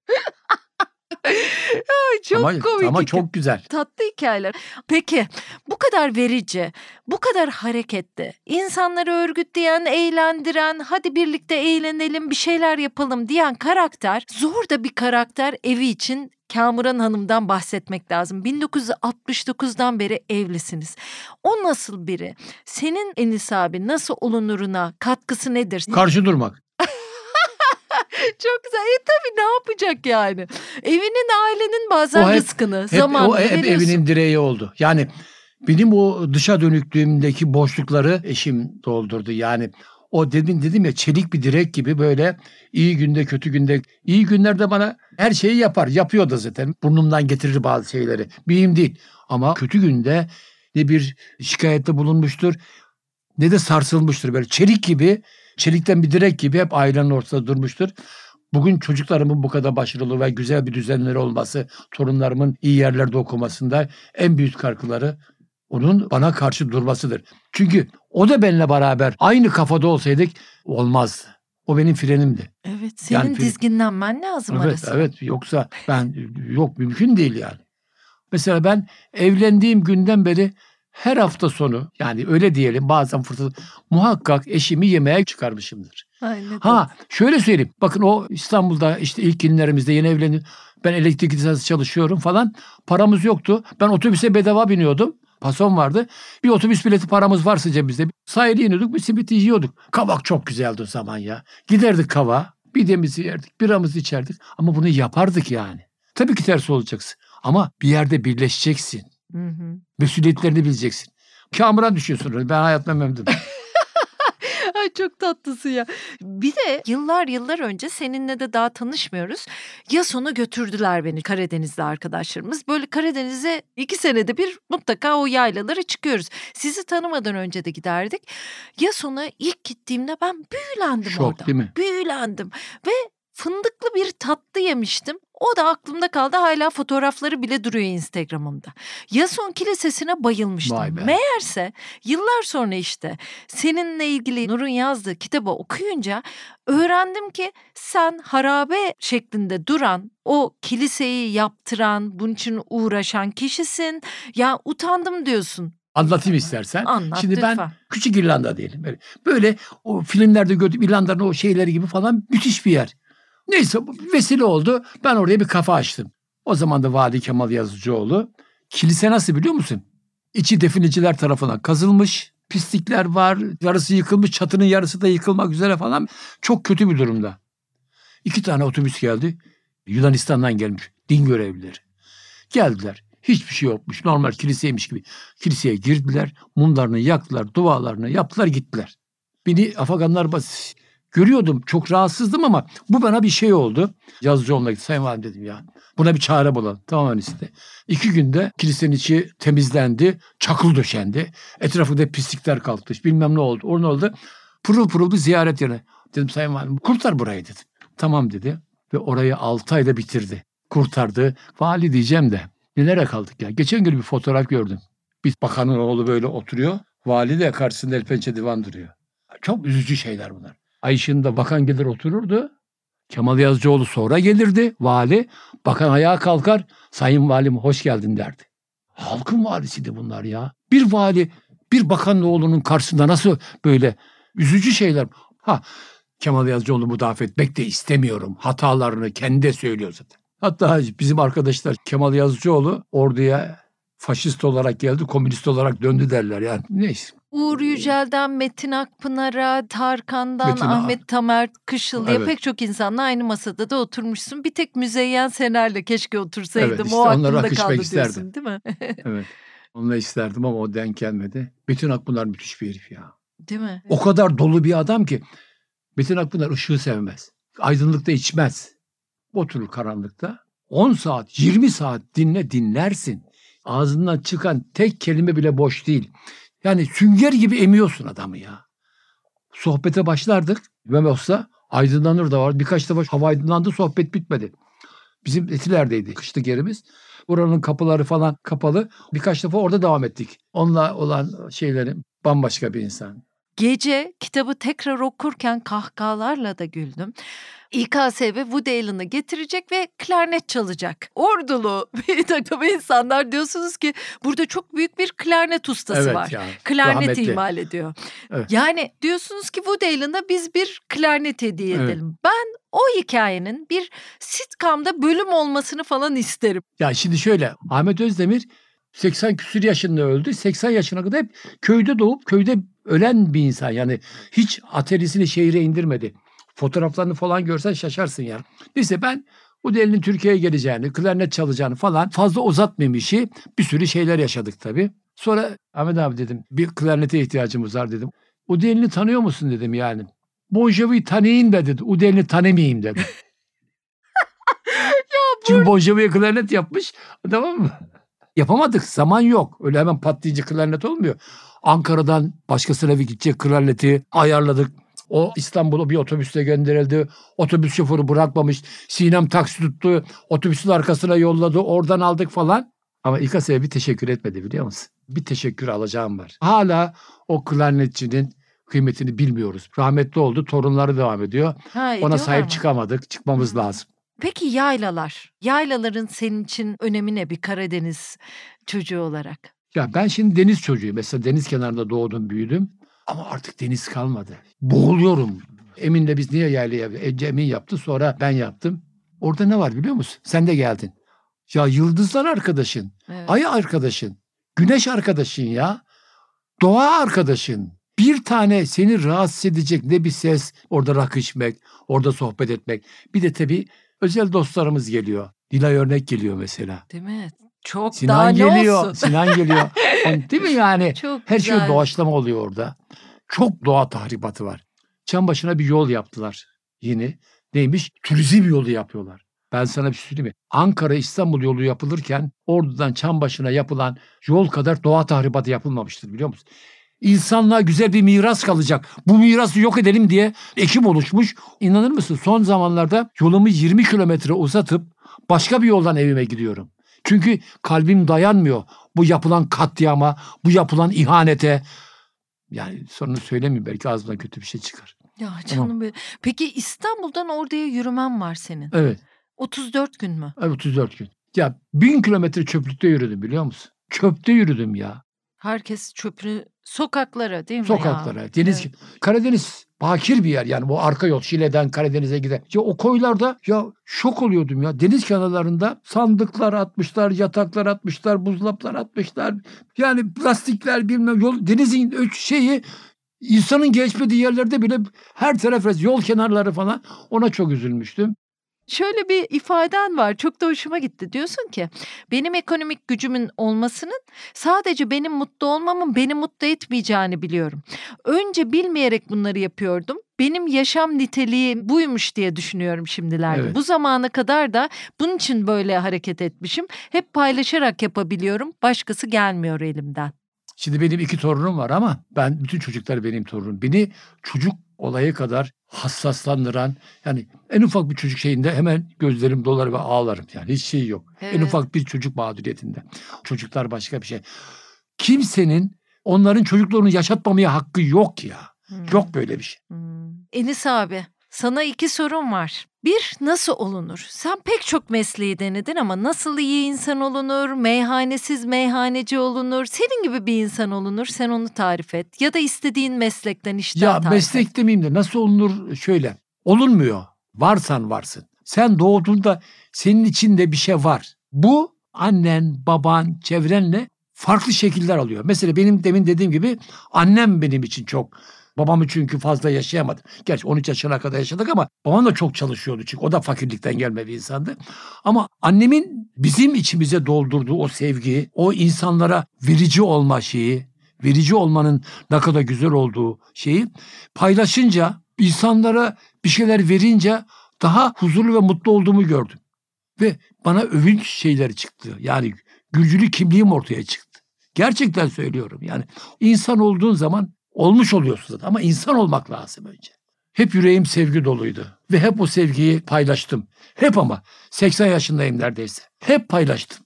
Ay, çok ama, komik. Ama çok güzel. tatlı hikayeler. Peki bu kadar verici, bu kadar hareketli, insanları örgütleyen, eğlendiren, hadi birlikte eğlenelim, bir şeyler yapalım diyen karakter zor da bir karakter evi için Kamuran Hanım'dan bahsetmek lazım. 1969'dan beri evlisiniz. O nasıl biri? Senin Enis abi nasıl olunuruna katkısı nedir? Karşı durmak. Çok güzel. E tabii ne yapacak yani? Evinin ailenin bazen O hep- rızkını, Hep, zamanını o hep veriyorsun. evinin direği oldu. Yani benim o dışa dönüklüğümdeki boşlukları eşim doldurdu. Yani o dedim dedim ya çelik bir direk gibi böyle iyi günde kötü günde iyi günlerde bana her şeyi yapar. Yapıyor da zaten. Burnumdan getirir bazı şeyleri. Mühim değil. Ama kötü günde ne bir şikayette bulunmuştur ne de sarsılmıştır. Böyle çelik gibi çelikten bir direk gibi hep ailenin ortasında durmuştur. Bugün çocuklarımın bu kadar başarılı ve güzel bir düzenleri olması, torunlarımın iyi yerlerde okumasında en büyük katkıları onun bana karşı durmasıdır. Çünkü o da benimle beraber aynı kafada olsaydık olmazdı. O benim frenimdi. Evet senin Yani dizginlenmen lazım Evet, arası. evet. Yoksa ben yok mümkün değil yani. Mesela ben evlendiğim günden beri her hafta sonu yani öyle diyelim bazen fırsat muhakkak eşimi yemeğe çıkarmışımdır. Ay, ne Ha şöyle söyleyeyim. Bakın o İstanbul'da işte ilk günlerimizde yeni evlendim. Ben elektrik lisans çalışıyorum falan. Paramız yoktu. Ben otobüse bedava biniyordum. Pason vardı. Bir otobüs bileti paramız varsa cebimizde. Sahile iniyorduk bir simit yiyorduk. Kavak çok güzeldi o zaman ya. Giderdik kava. Bidemizi yerdik. Biramızı içerdik. Ama bunu yapardık yani. Tabii ki ters olacaksın. Ama bir yerde birleşeceksin. Hı hı. Mesuliyetlerini bileceksin. Kamuran düşüyorsun. Ben hayatımda memnunum. Ay çok tatlısın ya. Bir de yıllar yıllar önce seninle de daha tanışmıyoruz. Ya sonu götürdüler beni Karadeniz'de arkadaşlarımız. Böyle Karadeniz'e iki senede bir mutlaka o yaylalara çıkıyoruz. Sizi tanımadan önce de giderdik. Ya sona ilk gittiğimde ben büyülendim Şok orada. değil mi? Büyülendim ve fındıklı bir tatlı yemiştim. O da aklımda kaldı. Hala fotoğrafları bile duruyor Instagram'ımda. Yason Kilisesi'ne bayılmıştım. Meğerse yıllar sonra işte seninle ilgili Nur'un yazdığı kitabı okuyunca öğrendim ki sen harabe şeklinde duran o kiliseyi yaptıran, bunun için uğraşan kişisin. Ya utandım diyorsun. Anlatayım istersen. Anlat Şimdi ben lütfen. Küçük İrlanda diyelim. Böyle, böyle o filmlerde gördüğüm İrlanda'nın o şeyleri gibi falan müthiş bir yer. Neyse bu vesile oldu. Ben oraya bir kafa açtım. O zaman da Vali Kemal Yazıcıoğlu. Kilise nasıl biliyor musun? İçi definiciler tarafından kazılmış. Pislikler var. Yarısı yıkılmış. Çatının yarısı da yıkılmak üzere falan. Çok kötü bir durumda. İki tane otobüs geldi. Yunanistan'dan gelmiş. Din görevlileri. Geldiler. Hiçbir şey yokmuş. Normal kiliseymiş gibi. Kiliseye girdiler. Mumlarını yaktılar. Dualarını yaptılar gittiler. Beni Afaganlar bas görüyordum. Çok rahatsızdım ama bu bana bir şey oldu. Yazıcıoğlu'na gittim. Sayın Valim dedim ya. Buna bir çare bulalım. Tamam işte. İki günde kilisenin içi temizlendi. Çakıl döşendi. Etrafında pislikler kalktı. Bilmem ne oldu. O ne oldu? Pırıl pırıl bir ziyaret yerine. Dedim Sayın Valim kurtar burayı dedim. Tamam dedi. Ve orayı altı ayda bitirdi. Kurtardı. Vali diyeceğim de. Nelere kaldık ya? Geçen gün bir fotoğraf gördüm. Bir bakanın oğlu böyle oturuyor. Vali de karşısında el pençe divan duruyor. Çok üzücü şeyler bunlar. Ay bakan gelir otururdu. Kemal Yazıcıoğlu sonra gelirdi vali. Bakan ayağa kalkar. Sayın valim hoş geldin derdi. Halkın valisiydi bunlar ya. Bir vali bir bakanın oğlunun karşısında nasıl böyle üzücü şeyler. Ha Kemal Yazıcıoğlu müdafaa etmek de istemiyorum. Hatalarını kendi söylüyor zaten. Hatta bizim arkadaşlar Kemal Yazıcıoğlu orduya faşist olarak geldi, komünist olarak döndü derler yani. Neyse. Uğur Yücel'den Metin Akpınar'a, Tarkan'dan Metin Ahmet Tamer Kışıl'ya Evet. pek çok insanla aynı masada da oturmuşsun. Bir tek Müzeyyen Sener'le keşke otursaydım. Evet, işte o aklımda kaldı içmek diyorsun isterdim. değil mi? Evet. Onunla isterdim ama o denk gelmedi. Metin Akpınar müthiş bir herif ya. değil mi? O kadar dolu bir adam ki Metin Akpınar ışığı sevmez. Aydınlıkta içmez. Oturur karanlıkta. 10 saat, 20 saat dinle dinlersin. Ağzından çıkan tek kelime bile boş değil. Yani sünger gibi emiyorsun adamı ya. Sohbete başlardık. Mehmet Usta aydınlanır da var. Birkaç defa hava aydınlandı sohbet bitmedi. Bizim Etiler'deydi kışlık yerimiz. Buranın kapıları falan kapalı. Birkaç defa orada devam ettik. Onunla olan şeylerim bambaşka bir insan. Gece kitabı tekrar okurken kahkahalarla da güldüm. İKSV Woody Allen'ı getirecek ve klarnet çalacak. Ordulu bir takım insanlar diyorsunuz ki burada çok büyük bir klarnet ustası Evet var. ya. Klarnet rahmetli. imal ediyor. Evet. Yani diyorsunuz ki Woody Allen'a biz bir klarnet hediye Evet. edelim. Ben o hikayenin bir sitcom'da bölüm olmasını falan isterim. Ya şimdi şöyle Ahmet Özdemir 80 küsür yaşında öldü. 80 yaşına kadar hep köyde doğup köyde ölen bir insan. Yani hiç aterisini şehire indirmedi. Fotoğraflarını falan görsen şaşarsın ya. Neyse ben bu delinin Türkiye'ye geleceğini, klarnet çalacağını falan fazla uzatmayayım işi. Bir sürü şeyler yaşadık tabii. Sonra Ahmet abi dedim bir klarnete ihtiyacımız var dedim. Udelini tanıyor musun dedim yani. Bon Jovi'yi tanıyayım da dedi. Udelini tanımayayım dedi. Çünkü Bon Jovi'ye klarnet yapmış. Tamam mı? Yapamadık. Zaman yok. Öyle hemen patlayıcı klarnet olmuyor. Ankara'dan başkasına bir gidecek klarneti ayarladık. O İstanbul'a bir otobüsle gönderildi. Otobüs şoförü bırakmamış. Sinem taksi tuttu. Otobüsün arkasına yolladı. Oradan aldık falan. Ama İKAS'e bir teşekkür etmedi biliyor musun? Bir teşekkür alacağım var. Hala o klarnetçinin kıymetini bilmiyoruz. Rahmetli oldu. Torunları devam ediyor. Ha, Ona sahip mı? çıkamadık. Çıkmamız Hı. lazım. Peki yaylalar. Yaylaların senin için önemi ne bir Karadeniz çocuğu olarak? Ya ben şimdi deniz çocuğuyum. Mesela deniz kenarında doğdum, büyüdüm. Ama artık deniz kalmadı. Boğuluyorum. Emin'le biz niye yaylaya? Ece Emin yaptı sonra ben yaptım. Orada ne var biliyor musun? Sen de geldin. Ya yıldızlar arkadaşın, Evet. ay arkadaşın, güneş arkadaşın ya. Doğa arkadaşın. Bir tane seni rahatsız edecek ne bir ses, orada rakı içmek, orada sohbet etmek. Bir de tabii özel dostlarımız geliyor. Dilay Örnek geliyor mesela. Değil mi? Çok daha Sinan ne geliyor. olsun? Sinan geliyor. Yani Değil mi yani? Çok Her şey güzel. doğaçlama oluyor orada. Çok doğa tahribatı var. Çam başına bir yol yaptılar yeni. Neymiş? Turizm yolu yapıyorlar. Ben sana bir şey söyleyeyim mi? Ankara İstanbul yolu yapılırken Ordu'dan Çambaşı'na yapılan yol kadar doğa tahribatı yapılmamıştır biliyor musun? İnsanlığa güzel bir miras kalacak. Bu mirası yok edelim diye ekip oluşmuş. İnanır mısın? Son zamanlarda yolumu 20 kilometre uzatıp başka bir yoldan evime gidiyorum. Çünkü kalbim dayanmıyor bu yapılan katliama, bu yapılan ihanete. Yani sonunu söylemeyeyim belki ağzımdan kötü bir şey çıkar. Ya canım benim. Peki İstanbul'dan oraya yürümen var senin. Evet, 34 gün mü? evet 34 gün. Ya bin kilometre çöplükte yürüdüm biliyor musun? Çöpte yürüdüm ya. Herkes çöpünü sokaklara değil mi Sokaklara. ya? Deniz Evet. Karadeniz bakir bir yer yani bu arka yol Şile'den Karadeniz'e giden. Ya o koylarda ya şok oluyordum ya. Deniz kenarlarında sandıklar atmışlar, yataklar atmışlar, buzdolaplar atmışlar. Yani plastikler bilmem yol denizin şeyi insanın geçmediği yerlerde bile her taraf yol kenarları falan ona çok üzülmüştüm. Şöyle bir ifaden var çok da hoşuma gitti. Diyorsun ki benim ekonomik gücümün olmasının sadece benim mutlu olmamın beni mutlu etmeyeceğini biliyorum. Önce bilmeyerek bunları yapıyordum. Benim yaşam niteliği buymuş diye düşünüyorum şimdilerde. Evet. Bu zamana kadar da bunun için böyle hareket etmişim. Hep paylaşarak yapabiliyorum. Başkası gelmiyor elimden. Şimdi benim iki torunum var ama ben bütün çocuklar benim torunum. Beni çocuk olayı kadar hassaslandıran yani en ufak bir çocuk şeyinde hemen gözlerim dolar ve ağlarım. Yani hiç şey yok. En Evet. ufak bir çocuk mağduriyetinde. Çocuklar başka bir şey. Kimsenin onların çocuklarını yaşatmamaya hakkı yok ya. Hmm. Yok böyle bir şey. Hmm. Enis abi sana iki sorum var. Bir nasıl olunur? Sen pek çok mesleği denedin ama nasıl iyi insan olunur? Meyhanesiz meyhaneci olunur? Senin gibi bir insan olunur. Sen onu tarif et. Ya da istediğin meslekten işten Ya tarif et. meslek demeyeyim de nasıl olunur şöyle. Olunmuyor. Varsan varsın. Sen doğduğunda senin içinde bir şey var. Bu annen, baban, çevrenle farklı şekiller alıyor. Mesela benim demin dediğim gibi annem benim için çok Babamı çünkü fazla yaşayamadı. Gerçi 13 yaşına kadar yaşadık ama babam da çok çalışıyordu çünkü o da fakirlikten gelme bir insandı. Ama annemin bizim içimize doldurduğu o sevgi, o insanlara verici olma şeyi, verici olmanın ne kadar güzel olduğu şeyi paylaşınca, insanlara bir şeyler verince daha huzurlu ve mutlu olduğumu gördüm. Ve bana övünç şeyleri çıktı. Yani gülcülü kimliğim ortaya çıktı. Gerçekten söylüyorum. Yani insan olduğun zaman olmuş oluyorsun zaten ama insan olmak lazım önce. Hep yüreğim sevgi doluydu ve hep o sevgiyi paylaştım. Hep ama 80 yaşındayım neredeyse. Hep paylaştım.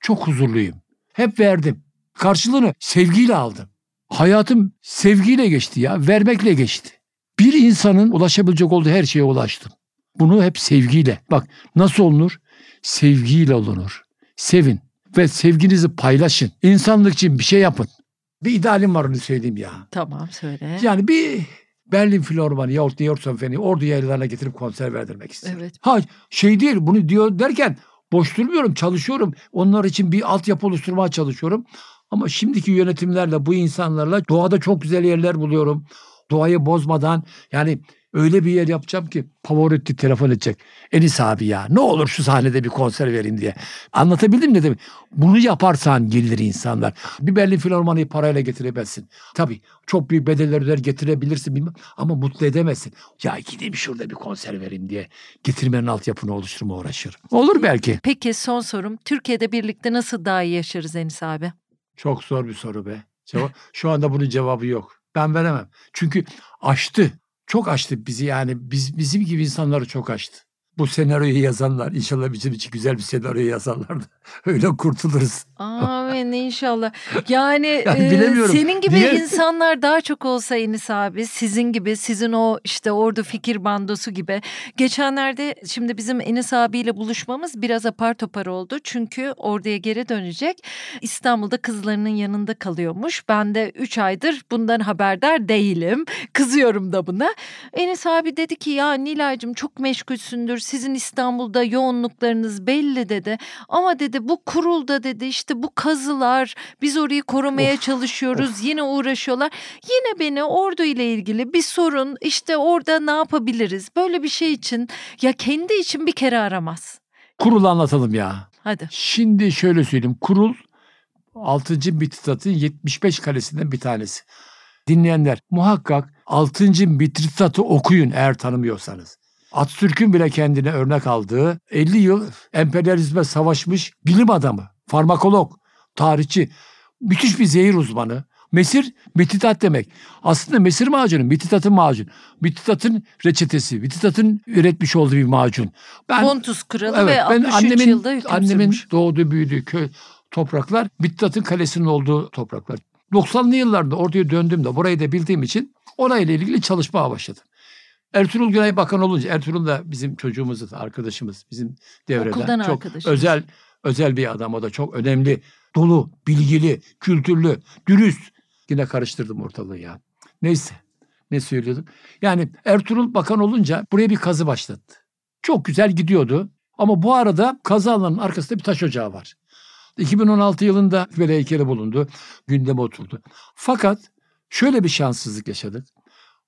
Çok huzurluyum. Hep verdim. Karşılığını sevgiyle aldım. Hayatım sevgiyle geçti ya, vermekle geçti. Bir insanın ulaşabilecek olduğu her şeye ulaştım. Bunu hep sevgiyle. Bak nasıl olunur? Sevgiyle olunur. Sevin ve sevginizi paylaşın. İnsanlık için bir şey yapın. Bir idealim var onu söyleyeyim ya. Tamam söyle. Yani bir Berlin Filharmoni yahut New York Senfoni ordu yaylalarına getirip konser verdirmek istiyorum. Evet. Ha şey değil bunu diyor derken boş durmuyorum çalışıyorum. Onlar için bir altyapı oluşturmaya çalışıyorum. Ama şimdiki yönetimlerle bu insanlarla doğada çok güzel yerler buluyorum. Doğayı bozmadan yani öyle bir yer yapacağım ki Pavarotti telefon edecek. Enis abi ya ne olur şu sahnede bir konser verin diye. Anlatabildim ne demek? Bunu yaparsan gelir insanlar. Bir Berlin Filarmoni'yi parayla getiremezsin. Tabii çok büyük bedeller öder getirebilirsin bilmem ama mutlu edemezsin. Ya gideyim şurada bir konser vereyim diye getirmenin altyapını oluşturma uğraşır. Olur belki. Peki son sorum. Türkiye'de birlikte nasıl daha iyi yaşarız Enis abi? Çok zor bir soru be. Cevap, şu anda bunun cevabı yok. Ben veremem. Çünkü aştı. Çok aştı bizi yani biz bizim gibi insanları çok aştı. Bu senaryoyu yazanlar inşallah bizim için güzel bir senaryo yazarlar da öyle kurtuluruz. Amin inşallah. Yani, Yani e, senin gibi Niye? insanlar daha çok olsa Enis abi, sizin gibi, sizin o işte ordu fikir bandosu gibi. Geçenlerde şimdi bizim Enis abiyle buluşmamız biraz apar topar oldu. Çünkü orduya geri dönecek. İstanbul'da kızlarının yanında kalıyormuş. Ben de 3 aydır bundan haberdar değilim. Kızıyorum da buna. Enis abi dedi ki ya Nilay'cığım çok meşgulsündür. Sizin İstanbul'da yoğunluklarınız belli dedi. Ama dedi bu kurulda dedi işte bu kazılar biz orayı korumaya Of, çalışıyoruz. Yine uğraşıyorlar. Yine beni ordu ile ilgili bir sorun işte orada ne yapabiliriz? Böyle bir şey için ya kendi için bir kere aramaz. Kurul anlatalım ya. Hadi. Şimdi şöyle söyleyeyim. Kurul 6. Mitritat'ın 75 kalesinden bir tanesi. Dinleyenler muhakkak 6. Mitritat'ı okuyun eğer tanımıyorsanız. Atatürk'ün bile kendine örnek aldığı 50 yıl emperyalizme savaşmış bilim adamı, farmakolog, tarihçi, müthiş bir zehir uzmanı. Mesir, mititat demek. Aslında mesir macunu, mititatın macun. Mititatın reçetesi, mititatın üretmiş olduğu bir macun. Ben Pontus kralı Evet, ve ben 63 annemin yılda hüküm annemin sürmüş. doğduğu büyüdüğü köy topraklar Mittat'ın kalesinin olduğu topraklar. 90'lı yıllarda orduya döndüğümde burayı da bildiğim için orayla ilgili çalışmaya başladım. Ertuğrul Günay Bakan olunca Ertuğrul da bizim çocuğumuz, arkadaşımız, bizim devreden Okuldan çok arkadaşımız. özel özel bir adam o da çok önemli, dolu, bilgili, kültürlü, dürüst. Yine karıştırdım ortalığı ya. Neyse. Ne söylüyordum? Yani Ertuğrul Bakan olunca buraya bir kazı başlattı. Çok güzel gidiyordu. Ama bu arada kazı alanının arkasında bir taş ocağı var. 2016 yılında böyle heykeli bulundu. Gündeme oturdu. Fakat şöyle bir şanssızlık yaşadık.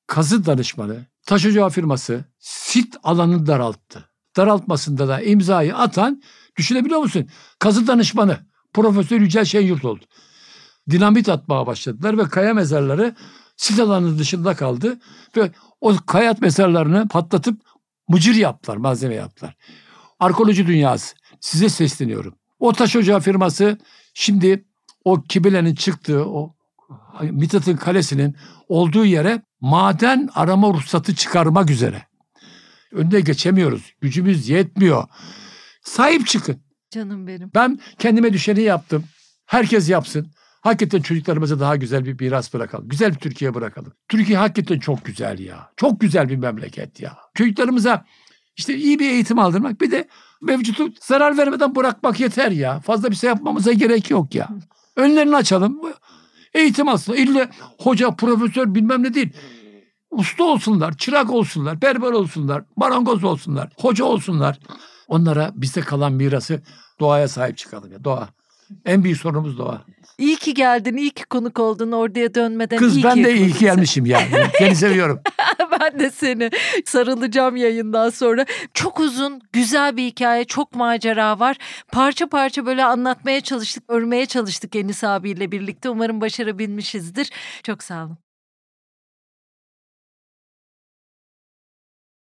Kazı danışmanı, taş ocağı firması sit alanını daralttı. Daraltmasında da imzayı atan düşünebiliyor musun? Kazı danışmanı Profesör Yücel Şenyurt oldu. Dinamit atmaya başladılar ve kaya mezarları sit alanının dışında kaldı. Ve o kaya mezarlarını patlatıp mıcır yaptılar, malzeme yaptılar. Arkeoloji dünyası size sesleniyorum. O taş ocağı firması şimdi o Kibile'nin çıktığı o Mithat'ın kalesinin olduğu yere maden arama ruhsatı çıkarmak üzere. Önüne geçemiyoruz. Gücümüz yetmiyor. Sahip çıkın. Canım benim. Ben kendime düşeni yaptım. Herkes yapsın. Hakikaten çocuklarımıza daha güzel bir miras bırakalım. Güzel bir Türkiye bırakalım. Türkiye hakikaten çok güzel ya. Çok güzel bir memleket ya. Çocuklarımıza işte iyi bir eğitim aldırmak bir de mevcutu zarar vermeden bırakmak yeter ya. Fazla bir şey yapmamıza gerek yok ya. Önlerini açalım. Eğitim alsın. İlle hoca, profesör bilmem ne değil. Usta olsunlar, çırak olsunlar, berber olsunlar, marangoz olsunlar, hoca olsunlar. Onlara bize kalan mirası doğaya sahip çıkalım ya doğa. En büyük sorunumuz doğa. İyi ki geldin, iyi ki konuk oldun orduya dönmeden. Kız iyi ben ki de iyi ki gelmişim yani. Seni seviyorum. ben de seni sarılacağım yayından sonra. Çok uzun, güzel bir hikaye, çok macera var. Parça parça böyle anlatmaya çalıştık, örmeye çalıştık Enis abiyle birlikte. Umarım başarabilmişizdir. Çok sağ olun.